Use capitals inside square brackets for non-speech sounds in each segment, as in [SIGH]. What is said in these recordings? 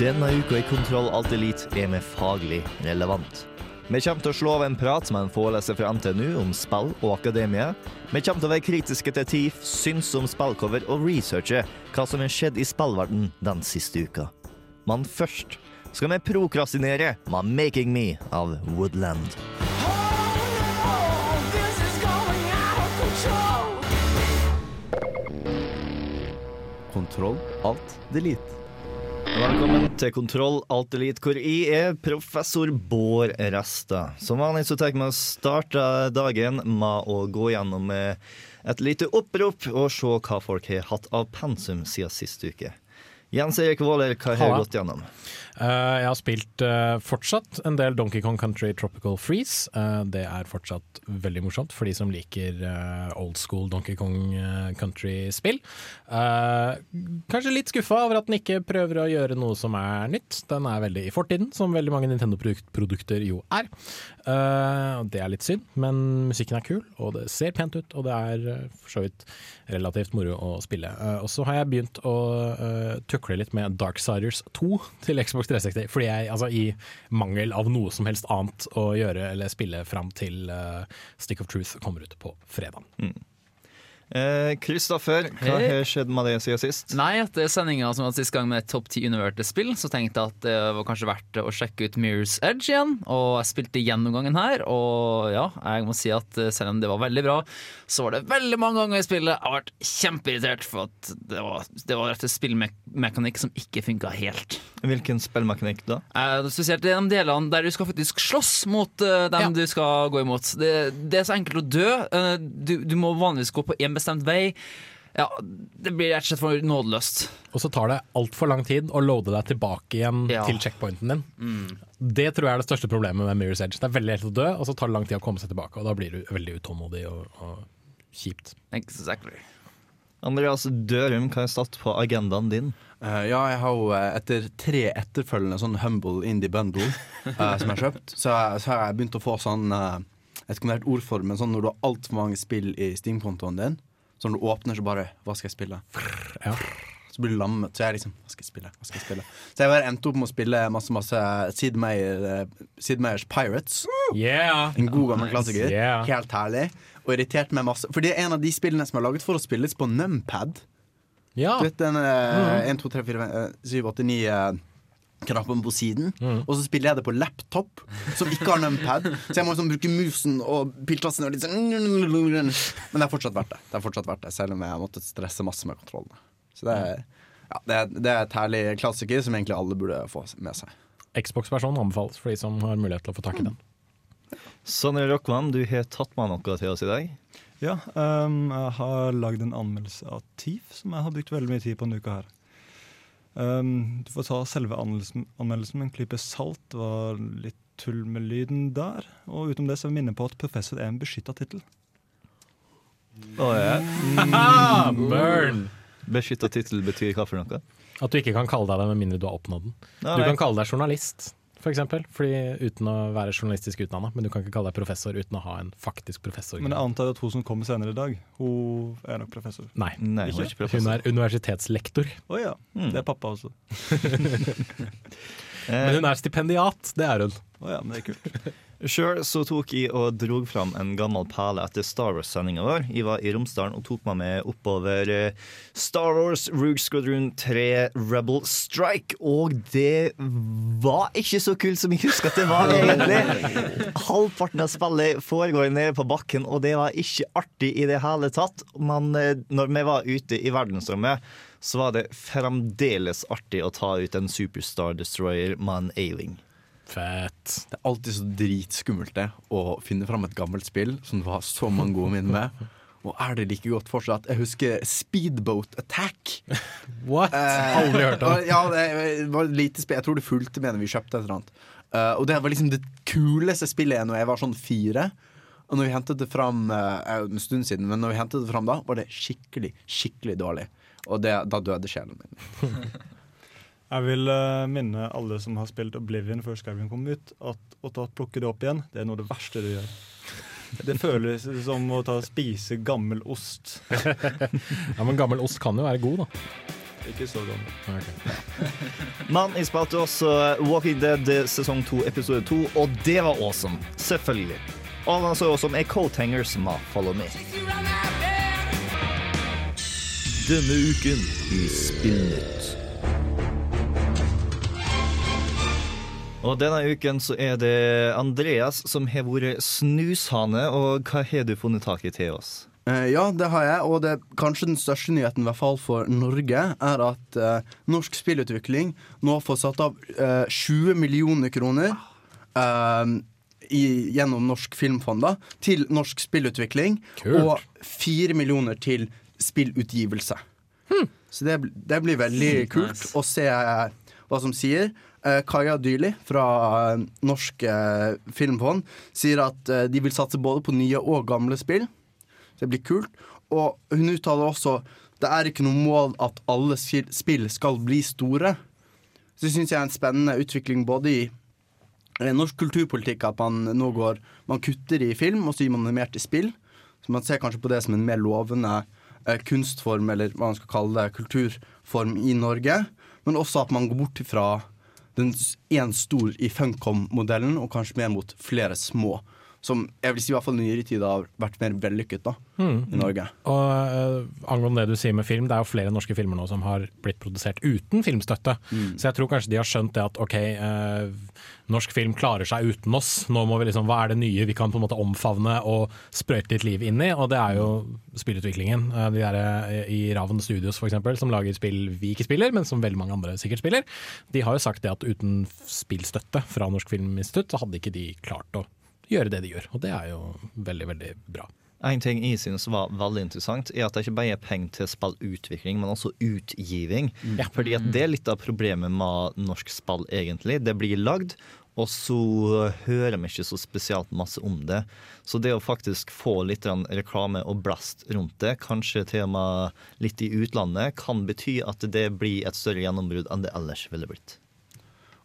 Denne uka i Kontroll Alt Elite er vi faglig relevant. Vi kommer til å slå av en prat med en foreleser fra NTNU om spill og akademia. Vi kommer til å være kritiske til TIF, syns om spillcover og researche hva som har skjedd i spillverden den siste uka. Men først skal vi prokrastinere med 'Making Me' av Woodland. Kontroll, alt, delete. Velkommen til Kontroll Alt Elite, hvor jeg er professor Bård Resta. Som vanlig så tar vi å starte dagen med å gå gjennom et lite opprop og se hva folk har hatt av pensum siden sist uke. Jens Erik Våler, hva har du gått gjennom? Eh, jeg har spilt eh, fortsatt en del Donkey Kong Country Tropical Freeze. Eh, det er fortsatt veldig morsomt for de som liker old school Donkey Kong Country-spill. Kanskje litt skuffa over at den ikke prøver å gjøre noe som er nytt. Den er veldig i fortiden, som veldig mange Nintendo-produkter jo er. Det er litt synd, men musikken er kul, og det ser pent ut, og det er for så vidt relativt moro å spille. Og så har jeg begynt å tukle litt med Darksiders 2 til Xbox 360, fordi jeg, altså i mangel av noe som helst annet å gjøre eller spille fram til uh, Stick of Truth kommer ut på fredag. Mm. Kristoffer, hva Hei. har skjedd med det siden sist? Nei, etter sendinga som var sist gang med topp ti undervurderte spill, så tenkte jeg at det var kanskje verdt å sjekke ut Mirror's Edge igjen. Og jeg spilte gjennomgangen her, og ja, jeg må si at eh, selv om det var veldig bra, så var det veldig mange ganger i spillet jeg har vært kjempeirritert for at det var, det var rett og slett spillmekanikk som ikke funka helt. Hvilken spillmekanikk da? Eh, spesielt i de delene der du skal faktisk slåss mot eh, dem Ja. du skal gå imot. Det, det er så enkelt å dø. Eh, du, du må vanligvis gå på én bestemt vei. Ja, Det blir rett og slett for nådeløst. Og så tar det altfor lang tid å loade deg tilbake igjen Ja. til checkpointen din. Det tror jeg er det største problemet med Mirror's Edge. Det er veldig lett å dø, og så tar det lang tid å komme seg tilbake, og da blir du veldig utålmodig og, og kjipt. Exactly. Andreas Dørum, hva er satt på agendaen din? Uh, ja, jeg har jo eh, etter tre etterfølgende sånn Humble Indie Bundle uh, [LAUGHS] som jeg har kjøpt, så, så har jeg begynt å få sånn uh, Jeg vet ikke om det er et ord for det, men sånn når du har altfor mange spill i Steam-kontoen din, så når du åpner, så bare Hva skal jeg spille? Ja. Så blir du lammet. Så jeg er liksom Hva skal jeg spille? Hva skal jeg spille? Så jeg bare endte opp med å spille masse, masse Sid Meier, Sid Meiers Pirates. Yeah! En god gammel klassiker. Yeah. Helt herlig. Og irritert meg masse. For det er en av de spillene som er laget for å spilles på numpad. Ja. Du vet den uh, 1, 2, 3, 4, 5, 7, 8, 9 uh, knappen på siden. Og så spiller jeg det på laptop, som ikke har numpad. så jeg må liksom bruke musen og piltassen og litt sånn Men det har fortsatt vært det. Det er fortsatt verdt det Selv om jeg har måttet stresse masse med kontrollene. Så det er, ja, det, er, det er et herlig klassiker som egentlig alle burde få med seg. Xbox-versjonen anbefales for de som har mulighet til å få tak i den. Sonny Rockman, du har tatt med noe til oss i dag. Ja, um, jeg har lagd en anmeldelse av TIF, som jeg har brukt veldig mye tid på denne uka her. Um, du får ta selve anmeldelsen, anmeldelsen med en klype salt. Det var litt tull med lyden der. Og utenom det så vil jeg minne på at professor er en beskytta tittel. Burn! Beskytta tittel betyr hva for noe? At du ikke kan kalle deg det med mindre du har oppnådd den. Du kan kalle deg journalist, for eksempel, fordi, uten å være journalistisk utdanna, men du kan ikke kalle deg professor uten å ha en faktisk professor. Men jeg antar at hun som kommer senere i dag, hun er nok professor. Nei, Nei, hun er ikke professor. hun er universitetslektor. Å ja. Mm. Det er pappa også. [LAUGHS] Men hun er stipendiat, det er hun. Å ja, men det er kult. [LAUGHS] Sjøl så tok jeg og drog fram en gammel pæle etter Star Wars-sendinga vår. Jeg var i Romsdalen og tok meg med oppover eh, Star Wars Rogue Squadron 3 Rebel Strike. Og det var ikke så kult som jeg husker at det var, egentlig. [LAUGHS] Halvparten av spillet foregår nede på bakken, og det var ikke artig i det hele tatt. Men eh, når vi var ute i verdensrommet, så var det fremdeles artig å ta ut en Superstar Destroyer med en A-wing. Fett. Det er alltid så dritskummelt det å finne fram et gammelt spill som du har så mange gode minner med, Og er det like godt fortsatt? Jeg husker Speedboat Attack. What? Eh, Aldri hørt om. Ja, det var lite spill. Jeg tror det fulgte med når vi kjøpte et eller annet. Uh, og det var liksom det kuleste spillet jeg når jeg var sånn fire. Og når vi hentet det fram uh, en stund siden, men når vi hentet det fram da, var det skikkelig, skikkelig dårlig. Og det, da døde sjelen min. Jeg vil uh, minne alle som har spilt Oblivion før Skyrim kom ut, at å ta plukke det opp igjen, det er noe av det verste du gjør. Det føles som å ta spise gammel ost. [LAUGHS] Ja, Men gammel ost kan jo være god, da. Ikke så gammel. Okay. [LAUGHS] jeg innspilte også Walking Dead sesong 2, episode 2, og det var awesome. Selvfølgelig. Og han så awesome er Coathanger som har Follow Me. Denne uken i Spillnytt. Og denne uken så er det Andreas som har vært snushane, og hva har du funnet tak i til oss? Eh, ja, det har jeg, og det kanskje den største nyheten, i hvert fall for Norge, er at eh, norsk spillutvikling nå får satt av eh, 20 millioner kroner eh, i, gjennom Norsk Filmfond da, til norsk spillutvikling, Kult. og 4 millioner til spillutgivelse. Så det, det blir veldig kult Nice. å se eh, hva som sier. Eh, Kaja Dyrli fra eh, Norsk eh, Filmfond sier at de vil satse både på nye og gamle spill. Det blir kult. Og hun uttaler også det er ikke noe mål at alle spill skal bli store. Så det syns jeg er en spennende utvikling både i norsk kulturpolitikk, at man nå går Man kutter i film, og så gir man det mer til spill. Så man ser kanskje på det som en mer lovende kunstform, eller hva man skal kalle det, kulturform i Norge. Men også at man går bort fra én stor i Funcom-modellen, og kanskje mer mot flere små. Som jeg vil si i hvert fall i nyere tid har vært mer vellykket da, i Norge. Og uh, angående det du sier med film, det er jo flere norske filmer nå som har blitt produsert uten filmstøtte. Så jeg tror kanskje de har skjønt det at ok, uh, norsk film klarer seg uten oss. Nå må vi liksom, Hva er det nye vi kan på en måte omfavne og sprøyte litt liv inn i? Og det er jo spillutviklingen. Uh, de der i Ravn Studios eksempel, som lager spill vi ikke spiller, men som veldig mange andre sikkert spiller. De har jo sagt det at uten spillstøtte fra Norsk Filminstitutt, så hadde ikke de klart å gjøre det de gjør. Og det er jo veldig, veldig bra. En ting jeg synes var veldig interessant, er at det ikke bare er penger til spillutvikling, men også utgiving. Fordi at det er litt av problemet med norsk spill, egentlig. Det blir lagd, og så hører vi ikke så spesielt masse om det. Så det å faktisk få litt reklame og blast rundt det, kanskje til og med litt i utlandet, kan bety at det blir et større gjennombrudd enn det ellers ville blitt.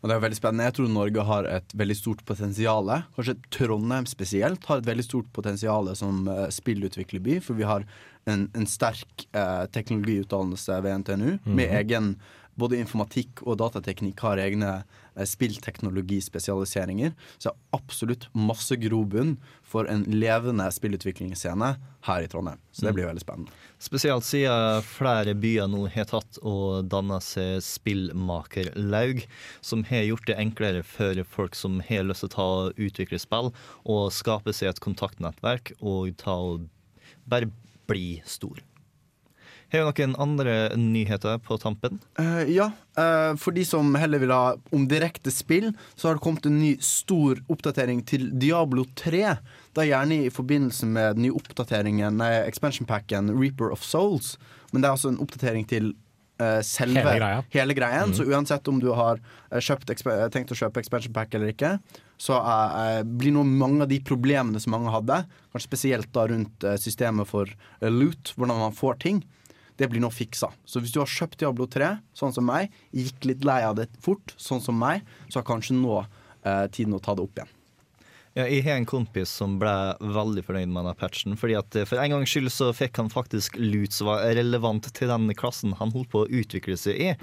Og det er veldig spennende. Jeg tror Norge har et veldig stort potensial. Kanskje Trondheim spesielt har et veldig stort potensial som uh, spillutviklerby. For vi har en, en sterk eh, teknologiutdannelse ved NTNU med egen både informatikk og datateknikk har egne spillteknologispesialiseringer. Så det er absolutt masse grobunn for en levende spillutviklingsscene her i Trondheim. Så det blir veldig spennende. Spesielt siden flere byer nå har tatt og danna seg spillmakerlaug, som har gjort det enklere for folk som har lyst til å ta og utvikle spill, og skape seg et kontaktnettverk og ta og bare bli stor. Har du noen andre nyheter på tampen? Uh, ja, Uh, for de som heller vil ha om direkte spill, så har det kommet en ny stor oppdatering til Diablo 3. Da gjerne i forbindelse med den nye oppdateringen, nei, expansion packen Reaper of Souls. Men det er altså en oppdatering til uh, selve Hele greia. hele greien. Så uansett om du har kjøpt, tenkt å kjøpe expansion pack eller ikke, så uh, blir nå mange av de problemene som mange hadde, kanskje spesielt da rundt systemet for loot, hvordan man får ting, det blir nå fiksa. Så hvis du har kjøpt Diablo 3, sånn som meg, gikk litt lei av det fort, sånn som meg, så er kanskje nå eh, tiden å ta det opp igjen. Ja, jeg har en kompis som ble veldig fornøyd med denne patchen. fordi at eh, For en gangs skyld så fikk han faktisk lut som var relevant til den klassen han holdt på å utvikle seg i.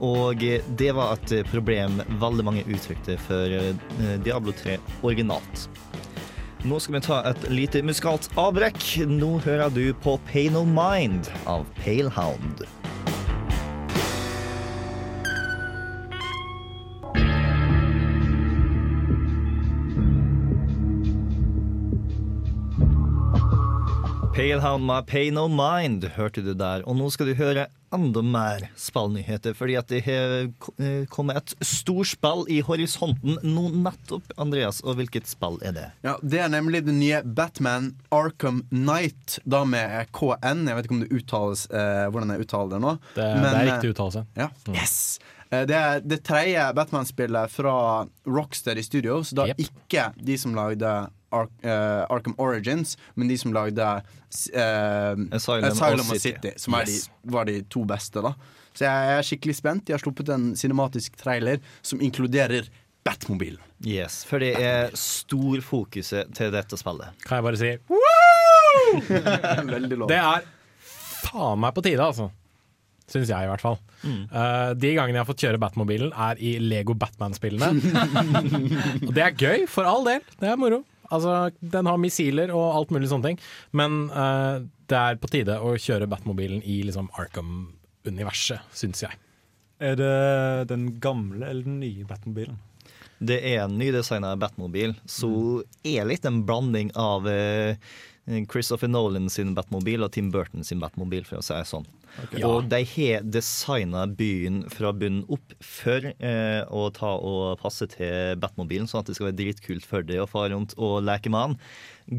Og eh, det var et eh, problem veldig mange uttrykte for Diablo 3 originalt. Nå skal vi ta et lite musikalt avbrekk. Nå hører du på Pay No Mind av Palehound. Palehound med Pay No Mind hørte du der. Og nå skal du høre enda mer spillnyheter, fordi at det har eh, kommet et storspill i horisonten nå nettopp. Andreas, og hvilket spill er det? Ja, Det er nemlig det nye Batman Arkham Knight, da med KN. Jeg vet ikke om det uttales eh, hvordan jeg uttaler det nå. Det, det er eh, riktig uttalelse. Ja. Yes! Eh, Det er det tredje Batman-spillet fra Rocksteady Studios. Da Yep. ikke de som lagde Ar uh, Arkham Origins, men de som lagde eh, Asylum Asylum og City. City, som er Yes. de, var de to beste. da Så jeg er skikkelig spent. De har sluppet en cinematisk trailer som inkluderer Batmobilen. Yes, For det er stor fokuset til dette spillet. Kan jeg bare si [LAUGHS] Veldig lov. Det er faen meg på tide, altså. Syns jeg, i hvert fall. Eh, de gangene jeg har fått kjøre Batmobilen, er i Lego Batman-spillene. [LAUGHS] og det er gøy, for all del. Det er moro. Altså, Den har missiler og alt mulig sånne ting. Men uh, det er på tide å kjøre Batmobilen i liksom Arkham-universet, syns jeg. Er det den gamle eller den nye Batmobilen? Det er en nydesigna Batmobil, så er litt en blanding av eh, Christopher Nolan sin Batmobil og Tim Burton sin Batmobil, for å si det sånn. Ja. Og de har designa byen fra bunnen opp for eh, å ta og passe til Batmobilen, sånn at det skal være dritkult for deg å fare rundt og leke med han.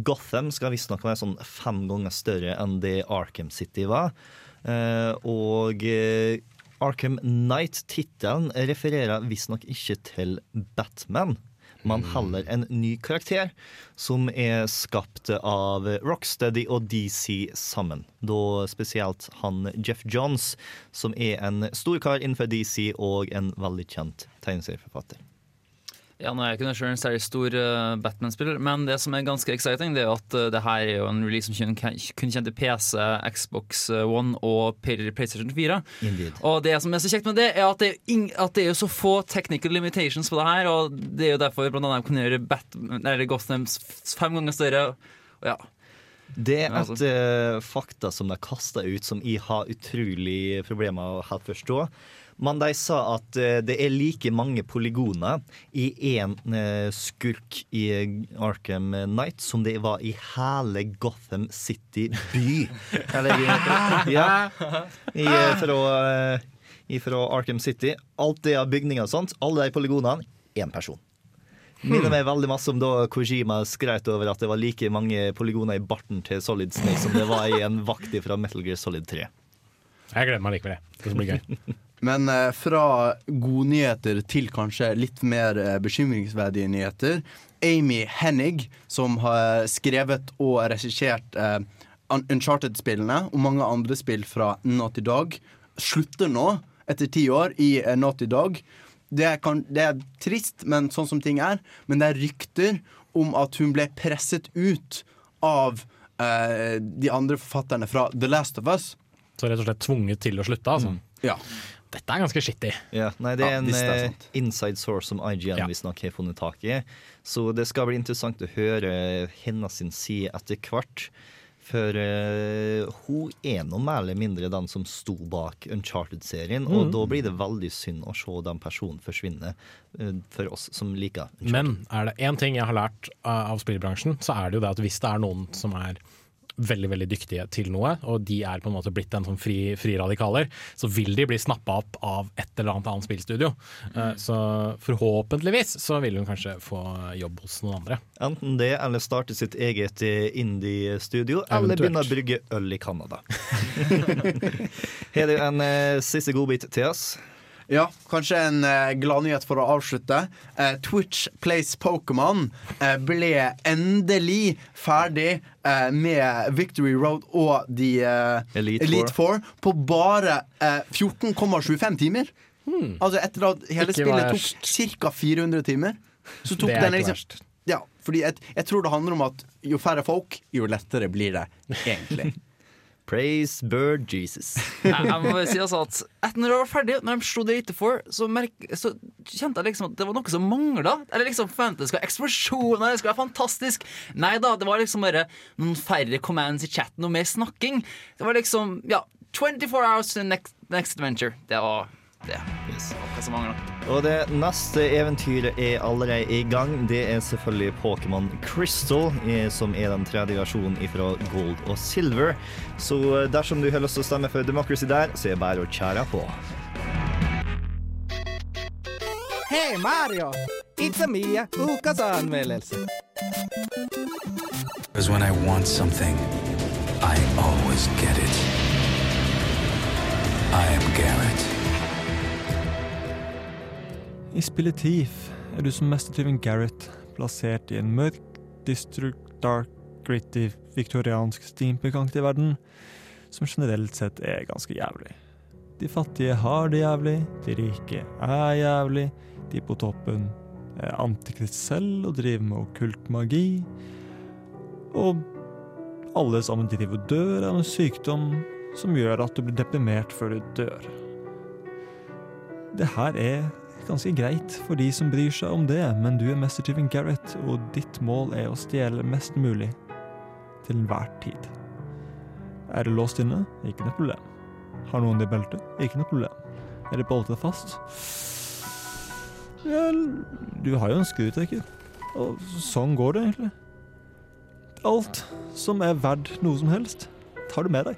Gotham skal visstnok være sånn fem ganger større enn det Arkham City var. Eh, og eh, Arkham Knight-tittelen refererer visstnok ikke til Batman, men heller en ny karakter som er skapt av Rocksteady og DC sammen. Da spesielt han Jeff Johns, som er en stor kar innenfor DC og en veldig kjent tegneserieforfatter. Ja, nå er jeg ikke noe selv en særlig stor uh, Batman-spiller, men det som er ganske exciting, det er jo at uh, det her er jo en release som kun, kun kjente PC, Xbox eh, One og PlayStation 4. Indeed. Og det som er så kjekt med det, er at det, er ing- at det er så få technical limitations på det her, og det er jo derfor blant annet kan gjøre Batman, eller Gotham fem ganger større. Og ja. Det er altså. et uh, fakta som de kasta ut, som jeg har utrolig problemer med å helt forstå. Men de sa at eh, det er like mange polygoner i én skurk i Arkham Knight som det var i hele Gotham City by. [LAUGHS] Eller i- ja. I, eh, fra, eh, fra Arkham City. Alt det av bygninger og sånt, alle de polygonene, én person. Minner meg veldig masse om da Kojima skrøt over at det var like mange polygoner i barten til Solid Snake som det var i en vakt fra Metal Gear Solid 3. Jeg gleder meg likevel. Det skal bli gøy. [LAUGHS] Men eh, fra godnyheter til kanskje litt mer eh, bekymringsverdige nyheter. Amy Hennig, som har skrevet og regissert eh, Un- Uncharted-spillene og mange andre spill fra Naughty Dog, slutter nå, etter ti år, i Naughty Dog. Det er, kan, det er trist, men sånn som ting er. Men det er rykter om at hun ble presset ut av eh, de andre forfatterne fra The Last of Us. Så rett og slett tvunget til å slutte, altså. Ja. Dette er ganske skittig. Ja, nei, det Ja, er en hvis det er eh, inside source som IGN Ja. visstnok har funnet tak i. Så det skal bli interessant å høre hennes sin side etter hvert. For uh, hun er nå mer eller mindre den som sto bak Uncharted-serien. Og da blir det veldig synd å se den personen forsvinne uh, for oss som liker Uncharted. Men er det én ting jeg har lært av spillbransjen, så er det jo det at hvis det er noen som er veldig veldig dyktige til noe, og de er på en måte blitt en sånn fri, fri radikaler, så vil de bli snappa opp av et eller annet annet spillstudio. Mm. så forhåpentligvis så vil hun kanskje få jobb hos noen andre. Enten det, eller starte sitt eget eh, indie-studio, eller begynne å brygge øl i Canada. [LAUGHS] Har du en eh, siste godbit til oss? Ja, kanskje en eh, gladnyhet for å avslutte. Eh, Twitch Plays Pokémon eh, ble endelig ferdig eh, med Victory Road og de eh, Elite Elite Four på bare eh, 14,25 timer. Altså etter at hele Ikke spillet verst. tok ca. 400 timer. Så tok Det er den ikke liksom verst. Ja, fordi jeg, jeg tror det handler om at jo færre folk, jo lettere blir det egentlig. [LAUGHS] Praise Bird Jesus. [LAUGHS] Jeg, må bare si altså at etter når jeg var ferdig, når de slo det lite for, så, så kjente jeg liksom at det var noe som mangla. Eller liksom forventet det skulle være eksplosjoner, det skulle være fantastisk. Nei da, det var liksom bare noen færre commands i chatten, noe mer snakking. Det var liksom, ja 24 hours to the next, next adventure. Det var Det Yes. hva som mangler. Og det neste eventyret er allerede i gang. Det er selvfølgelig Pokémon Crystal, eh, som er den tredje versjonen fra Gold og Silver. Så eh, dersom du har lyst til å stemme for Democracy der, så er det bare å kjære på. Hei Mario! It's Mia, ukas anmeldelse. Because when I want something, I always get it. I am Garrett. I spillet Thief er du som mestertyven Gareth plassert i en mørk, district dark, gritty, viktoriansk steampunkaktig verden som generelt sett er ganske jævlig. De fattige har det jævlig, de rike er jævlig, de på toppen er antikrist selv og driver med okkult magi, og alle sammen driver og dør av en sykdom som gjør at du blir deprimert før du dør. Det her er ganske greit for de som bryr seg om det, men du er mestertyven Gareth, og ditt mål er å stjele mest mulig. Til enhver tid. Er du låst inne? Ikke noe problem. Har noen det i beltet? Ikke noe problem. Er det boltet fast? Vel, du har jo en skrutrekker. Og sånn går det egentlig. Alt som er verdt noe som helst, tar du med deg.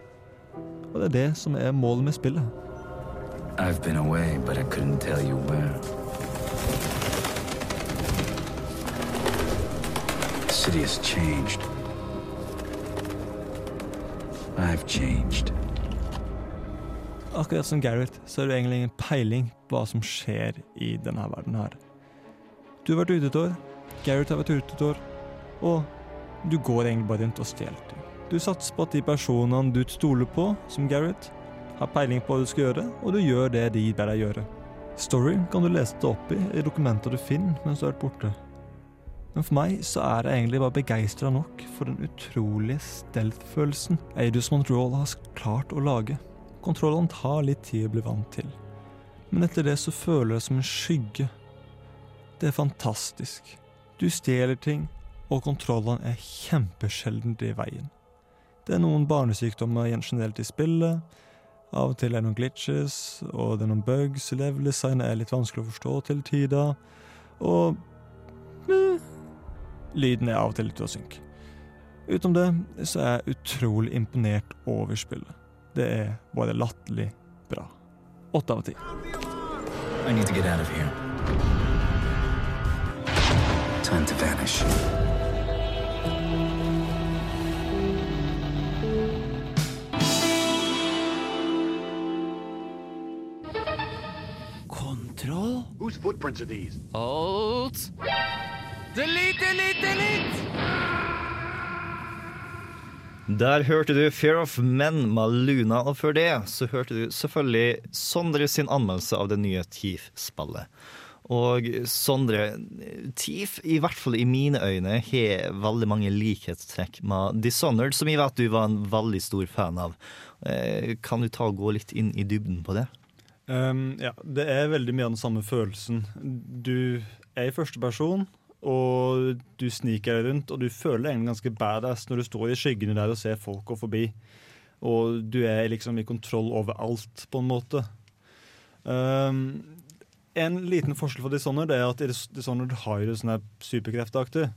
Og det er det som er målet med spillet. I've been away, but I couldn't tell you where. The city has changed. I've changed. Akkurat som Gareth, så har du egentlig ingen peiling på hva som skjer i denne verden her. Du har vært ute et år, Gareth har vært ute et år, og du går egentlig bare rundt og stjeler. Du satser på at de personene du stoler på, som Gareth, har peiling på hva du skal gjøre, og du gjør det de ber deg gjøre. Story kan du lese det opp i i dokumenter du finner mens du har vært borte. Men for meg så er jeg egentlig bare begeistra nok for den utrolige stealth-følelsen Eidos Montreal har klart å lage. Kontrollene tar litt tid å bli vant til, men etter det så føler jeg som en skygge. Det er fantastisk. Du stjeler ting, og kontrollene er kjempesjeldent i veien. Det er noen barnesykdommer generelt i spillet, av og til er det noen glitches, og det er noen bugs. Level-designet er litt vanskelig å forstå til tider. Og eh, lyden er av og til litt å synke. Utenom det så er jeg utrolig imponert over spillet. Det er bare latterlig bra. Åtte av ti. Time to vanish. Whose footprints are these? Alt. Delete, delete, delete! Der hørte du Fear of Men med Luna, og før det så hørte du selvfølgelig Sondre sin anmeldelse av det nye Thief-spillet. Og Sondre, Thief, i hvert fall i mine øyne, har veldig mange likhetstrekk med Dishonored, som jeg vet du var en veldig stor fan av. Eh, Kan du ta og gå litt inn i dybden på det? Um, ja, det er veldig mye av den samme følelsen. Du er i første person, og du sniker deg rundt, og du føler egentlig ganske badass når du står i skyggene der og ser folk gå forbi. Og du er liksom i kontroll over alt, på en måte. Um, en liten forskjell for Dishonored er at Dishonored har jo sånn superkreftaktig.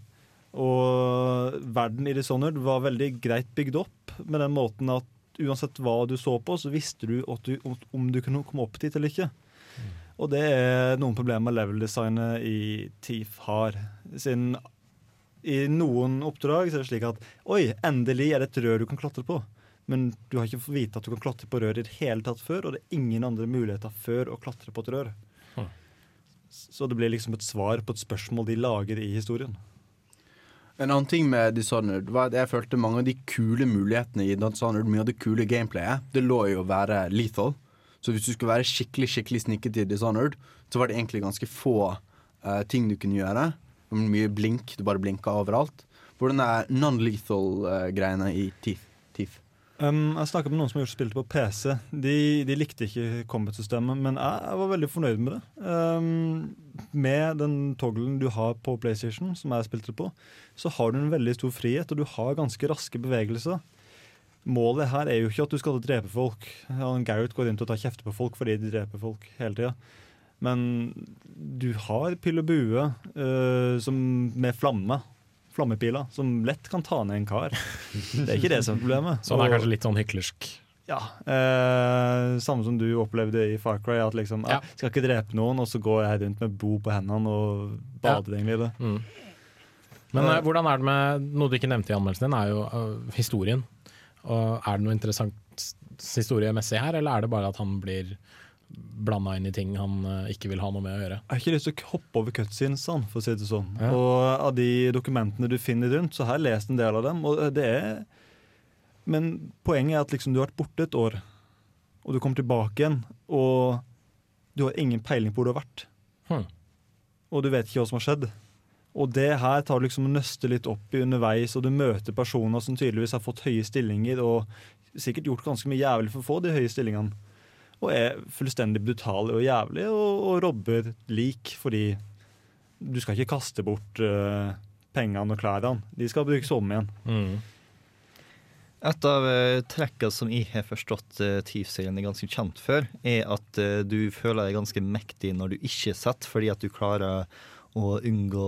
Og verden i Dishonored var veldig greit bygd opp med den måten at uansett hva du så på, så visste du, du om, du kunne komme opp dit eller ikke. Og det er noen problemer level-designet i TIF har. Siden i noen oppdrag så er det slik at oi, endelig er det et rør du kan klatre på. Men du har ikke fått vite at du kan klatre på rør i det hele tatt før, og det er ingen andre muligheter før å klatre på et rør. Så det blir liksom et svar på et spørsmål de lager i historien. En annen ting med Dishonored var at jeg følte mange av de kule mulighetene i Dishonored, mye av det kule gameplayet, det lå i å være lethal. Så hvis du skulle være skikkelig skikkelig snikket i Dishonored, så var det egentlig ganske få uh, ting du kunne gjøre. Mye blink, du bare blinka overalt. Hvordan er non-lethal-greiene i Teeth? Thief? Um, jeg snakka med noen som har gjort spillet på PC. De, de likte ikke combat-systemet, men jeg, jeg var veldig fornøyd med det. Um, med den togglen du har på PlayStation, som jeg spilte på, så har du en veldig stor frihet, og du har ganske raske bevegelser. Målet her er jo ikke at du skal drepe folk. Han Gareth går til å ta kjefte på folk fordi de dreper folk hele tida. Men du har pil og bue uh, som med flamme. Flammepiler, som lett kan ta ned en kar. [LAUGHS] Det er ikke det som er problemet. Så han er kanskje litt sånn hyklersk. ja, eh, Samme som du opplevde i Far Cry. At liksom, Ja. ja. Skal ikke drepe noen, og så går jeg rundt med blod på hendene og bader egentlig i det. Mm. Men eh, hvordan er det med Noe du ikke nevnte i anmeldelsen din, er jo uh, historien. Og Er det noe interessant historiemessig her, eller er det bare at han blir blanda inn i ting han eh, ikke vil ha noe med å gjøre? Jeg har ikke lyst til å hoppe over cutscenesene, for å si det sånn. Ja. Og av de dokumentene du finner rundt, så har jeg lest en del av dem. Og det er Men poenget er at liksom du har vært borte et år, og du kommer tilbake igjen, og du har ingen peiling på hvor du har vært. Hmm. Og du vet ikke hva som har skjedd. Og det her tar du liksom og nøster litt opp i underveis, og du møter personer som tydeligvis har fått høye stillinger, og sikkert gjort ganske mye jævlig for å få de høye stillingene. Og er fullstendig brutale og jævlig og, og robber lik fordi du skal ikke kaste bort uh, pengene og klærne. De skal brukes om igjen. Mm. Et av uh, trekkene som jeg har forstått uh, Thief-serien er ganske kjent for, er at uh, du føler deg ganske mektig når du ikke er sett, fordi at du klarer å unngå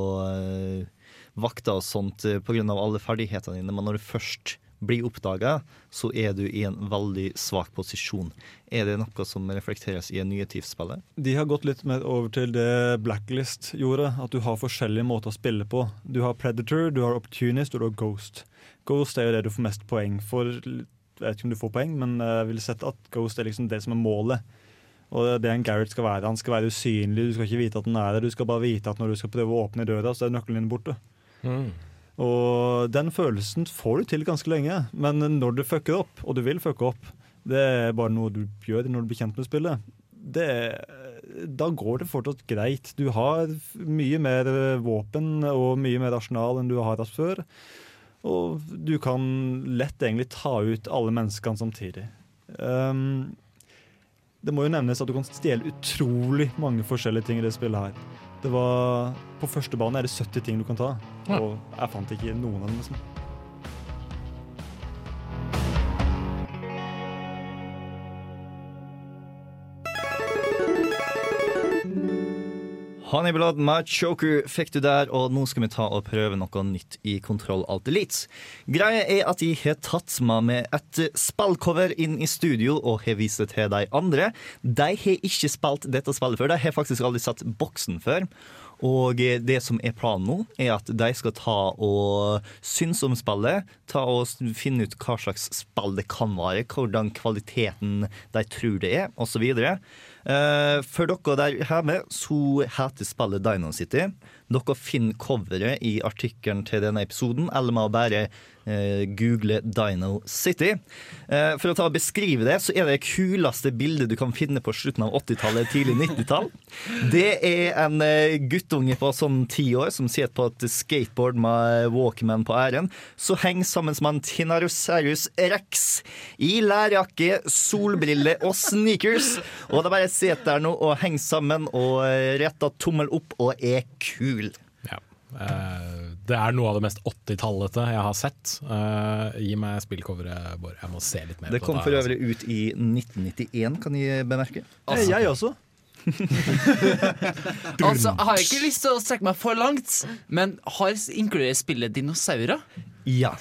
vakter og sånt pga. alle ferdighetene dine. Men når du først blir oppdaga, så er du i en veldig svak posisjon. Er det noe som reflekteres i en nye Thief-spillet? De har gått litt mer over til det Blacklist gjorde, at du har forskjellige måter å spille på. Du har Predator, du har Opportunist og du har Ghost. Ghost er jo det du får mest poeng for. Jeg vet ikke om du får poeng, men jeg vil sette at Ghost er liksom det som er målet. Og det er det en Garrett skal være. Han skal være usynlig, du skal ikke vite at han er der. Du skal bare vite at når du skal prøve å åpne døra, så er nøkkelen din borte. Mm. Og den følelsen får du til ganske lenge, men når du fucker opp, og du vil fucke opp, det er bare noe du gjør når du blir kjent med spillet, det, da går det fortsatt greit. Du har mye mer våpen og mye mer arsenal enn du har hatt før. Og du kan lett egentlig ta ut alle menneskene samtidig. Um, det må jo nevnes at du kan stjele utrolig mange forskjellige ting i det spillet her. Det var, på første bane er det 70 ting du kan ta, og jeg fant ikke noen av dem. Liksom. Honeyblood Machoku fikk du der, og nå skal vi ta og prøve noe nytt i Kontroll Alt Elite. Greia er at jeg har tatt meg med et spillcover inn i studio og har vist det til de andre. De har ikke spilt dette spillet før. De har faktisk aldri satt boksen før. Og det som er planen nå, er at de skal ta og synes om spillet. Ta og finne ut hva slags spill det kan være, hvordan kvaliteten de tror det er, osv. Uh, for dere der hjemme så heter spillet Dino City. Dere finner coveret i artikkelen til denne episoden, eller med å bare eh, google Dino City. Eh, for å ta og beskrive det, så er det kuleste bildet du kan finne på slutten av 80-tallet, tidlig 90-tall. Det er en eh, guttunge på sånn ti år som sitter på et skateboard med Walkman på æren. Så henger sammen med en Tinarosaurus rex i lærjakke, solbriller og sneakers. Og det bare sitter der nå og henger sammen og rette retter tommel opp og er kul. Ja. Uh, det er noe av det mest 80-tallete jeg har sett. Uh, gi meg spillcoveret, Bård. Jeg må se litt mer Det på kom for altså. øvrig ut i 1991, kan jeg bemerke. Altså, jeg også. [LAUGHS] Altså, jeg har ikke lyst til å strekke meg for langt, men har inkluderer spillet dinosaurer? Ja.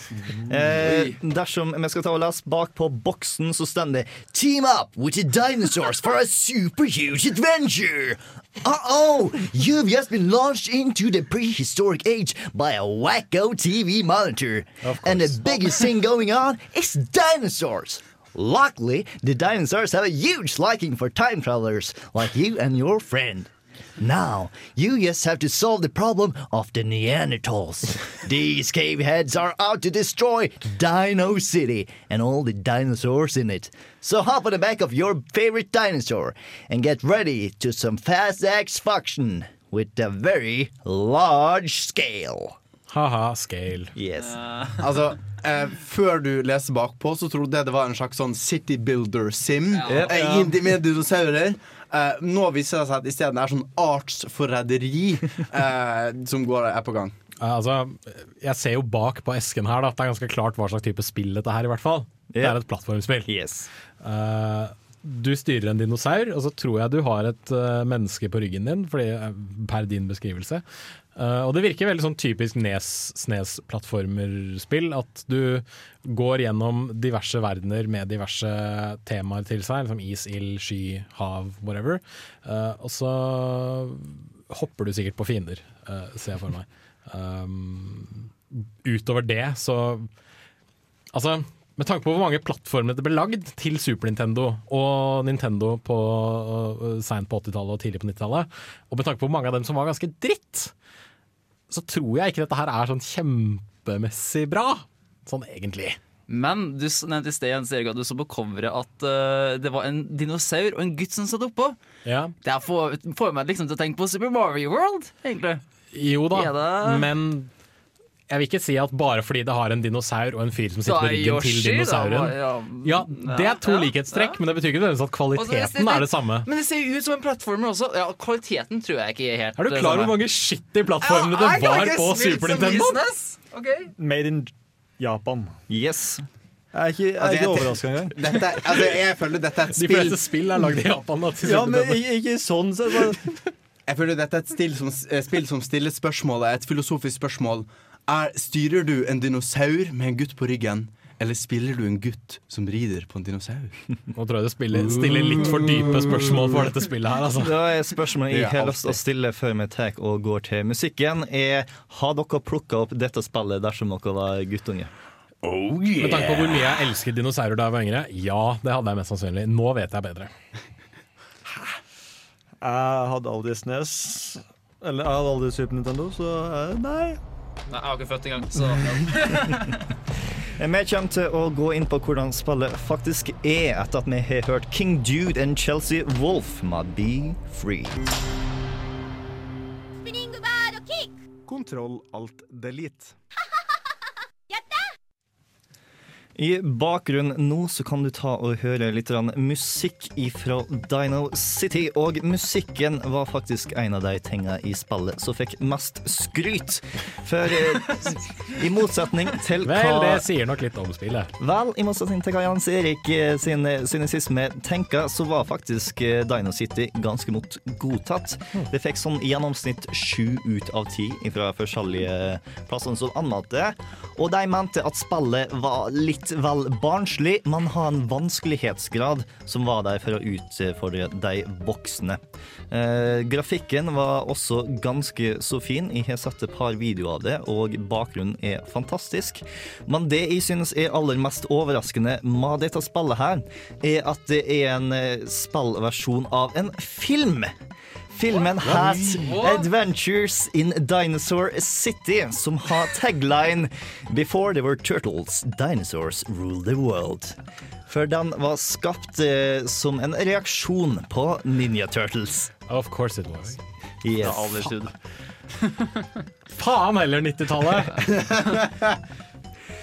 Eh, dersom vi skal ta og lese bak på boksen, så står det Team up with the dinosaurs for a super huge adventure! Uh-oh! You've just been launched into the prehistoric age by a wacko TV monitor. And the biggest thing going on is dinosaurs! Luckily, the dinosaurs have a huge liking for time travelers like you and your friend. Now, you just have to solve the problem of the Neanderthals. [LAUGHS] These caveheads are out to destroy Dino City and all the dinosaurs in it. So hop on the back of your favorite dinosaur and get ready to some fast action with a very large scale. Haha, scale. Yes. Uh. Altså, eh, før du leser bakpå, så trodde jeg det var en slags sånn City Builder Sim Ja. eh, i- med dinosaurer. Eh, nå viser det seg at isteden er sånn artsforræderi eh, som går, er på gang. Eh, altså, jeg ser jo bak på esken her da, at det er ganske klart hva slags type spill dette her, i hvert fall. Det er et plattformspill. Yes. Eh, du styrer en dinosaur, og så tror jeg du har et uh, menneske på ryggen din, fordi, eh, per din beskrivelse. Uh, og det virker veldig sånn typisk Nes, Snes-plattformerspill, at du går gjennom diverse verdener med diverse temaer til seg, liksom is, ild, sky, hav, whatever. Uh, og så hopper du sikkert på fiender, ser jeg for meg. Um, utover det så Altså, med tanke på hvor mange plattformer det ble lagd til Super Nintendo og Nintendo på uh, seint på 80-tallet og tidlig på 90-tallet, og med tanke på hvor mange av dem som var ganske dritt, så tror jeg ikke dette her er sånn kjempemessig bra. Sånn egentlig. Men du nevnte i sted Jens Erik, at du så på coveret at uh, det var en dinosaur og en gutt som satt oppå. Ja. Det får, får meg liksom til å tenke på Super Mario World, egentlig. Jo da. men jeg vil ikke si at bare fordi det har en dinosaur og en fyr som sitter på ryggen Yoshi, til dinosauren da, ja, Ja, det er to ja, likhetstrekk, men det betyr ikke at Og det, kvaliteten er det samme. Men det ser jo ut som en plattformer også. Ja, Kvaliteten tror jeg ikke er helt Er du klar over hvor mange shitty plattformene det var på Super Nintendo? Okay. Made in Japan. Yes. Jeg er ikke, jeg er Altså, ikke overraska engang. Dette, altså, jeg føler dette er et De fleste spill er lagd i Japan. Da, til Ja, men ikke, ikke sånn så bare- Jeg føler dette er et spill som, eh, spill som stiller spørsmålet, et filosofisk spørsmål. Er, styrer du en dinosaur med en gutt på ryggen, eller spiller du en gutt som rider på en dinosaur? [LAUGHS] Nå tror jeg du spiller, stiller litt for dype spørsmål for dette spillet her. Altså. Da er spørsmålet jeg har lyst til å stille før vi tar og går til musikken, er har dere plukka opp dette spillet dersom dere var guttunge? Med tanke på hvor mye jeg elsket dinosaurer da jeg var yngre, ja, det hadde jeg mest sannsynlig. Nå vet jeg bedre. Jeg hadde aldri SNES. Eller jeg hadde aldri Super Nintendo, så eh, nei. Nei, jeg var ikke født engang, så [LAUGHS] Vi kommer til å gå inn på hvordan spillet faktisk er, etter at vi har hørt King Dude and Chelsea Wolf med Be Free. Kontroll alt delete. I bakgrunnen nå så kan du ta og høre litt musikk ifra Dino City. Og musikken var faktisk en av de tinga i spillet som fikk mest skryt. For eh, i motsetning til Vel, det sier nok litt om spillet. Vel, i motsetning til hva Jans Erik eh, sin synesisme tenker, så var faktisk eh, Dino City ganske mot godtatt. Det fikk sånn i gjennomsnitt sju ut av ti fra forskjellige plasser som anmeldte. Og de mente at spillet var litt vel barnslig, men har en vanskelighetsgrad som var der for å utfordre de voksne. Eh, grafikken var også ganske så fin. Jeg har sett et par videoer av det, og bakgrunnen er fantastisk. Men det jeg synes er aller mest overraskende med dette spillet her, er at det er en eh, spillversjon av en film. Filmen has Adventures in Dinosaur City, som har tagline Before there were turtles, dinosaurs rule the world. For den var skapt eh, som en reaksjon på Ninja Turtles. Of course it was. Yes. Faen heller 90-tallet! [LAUGHS]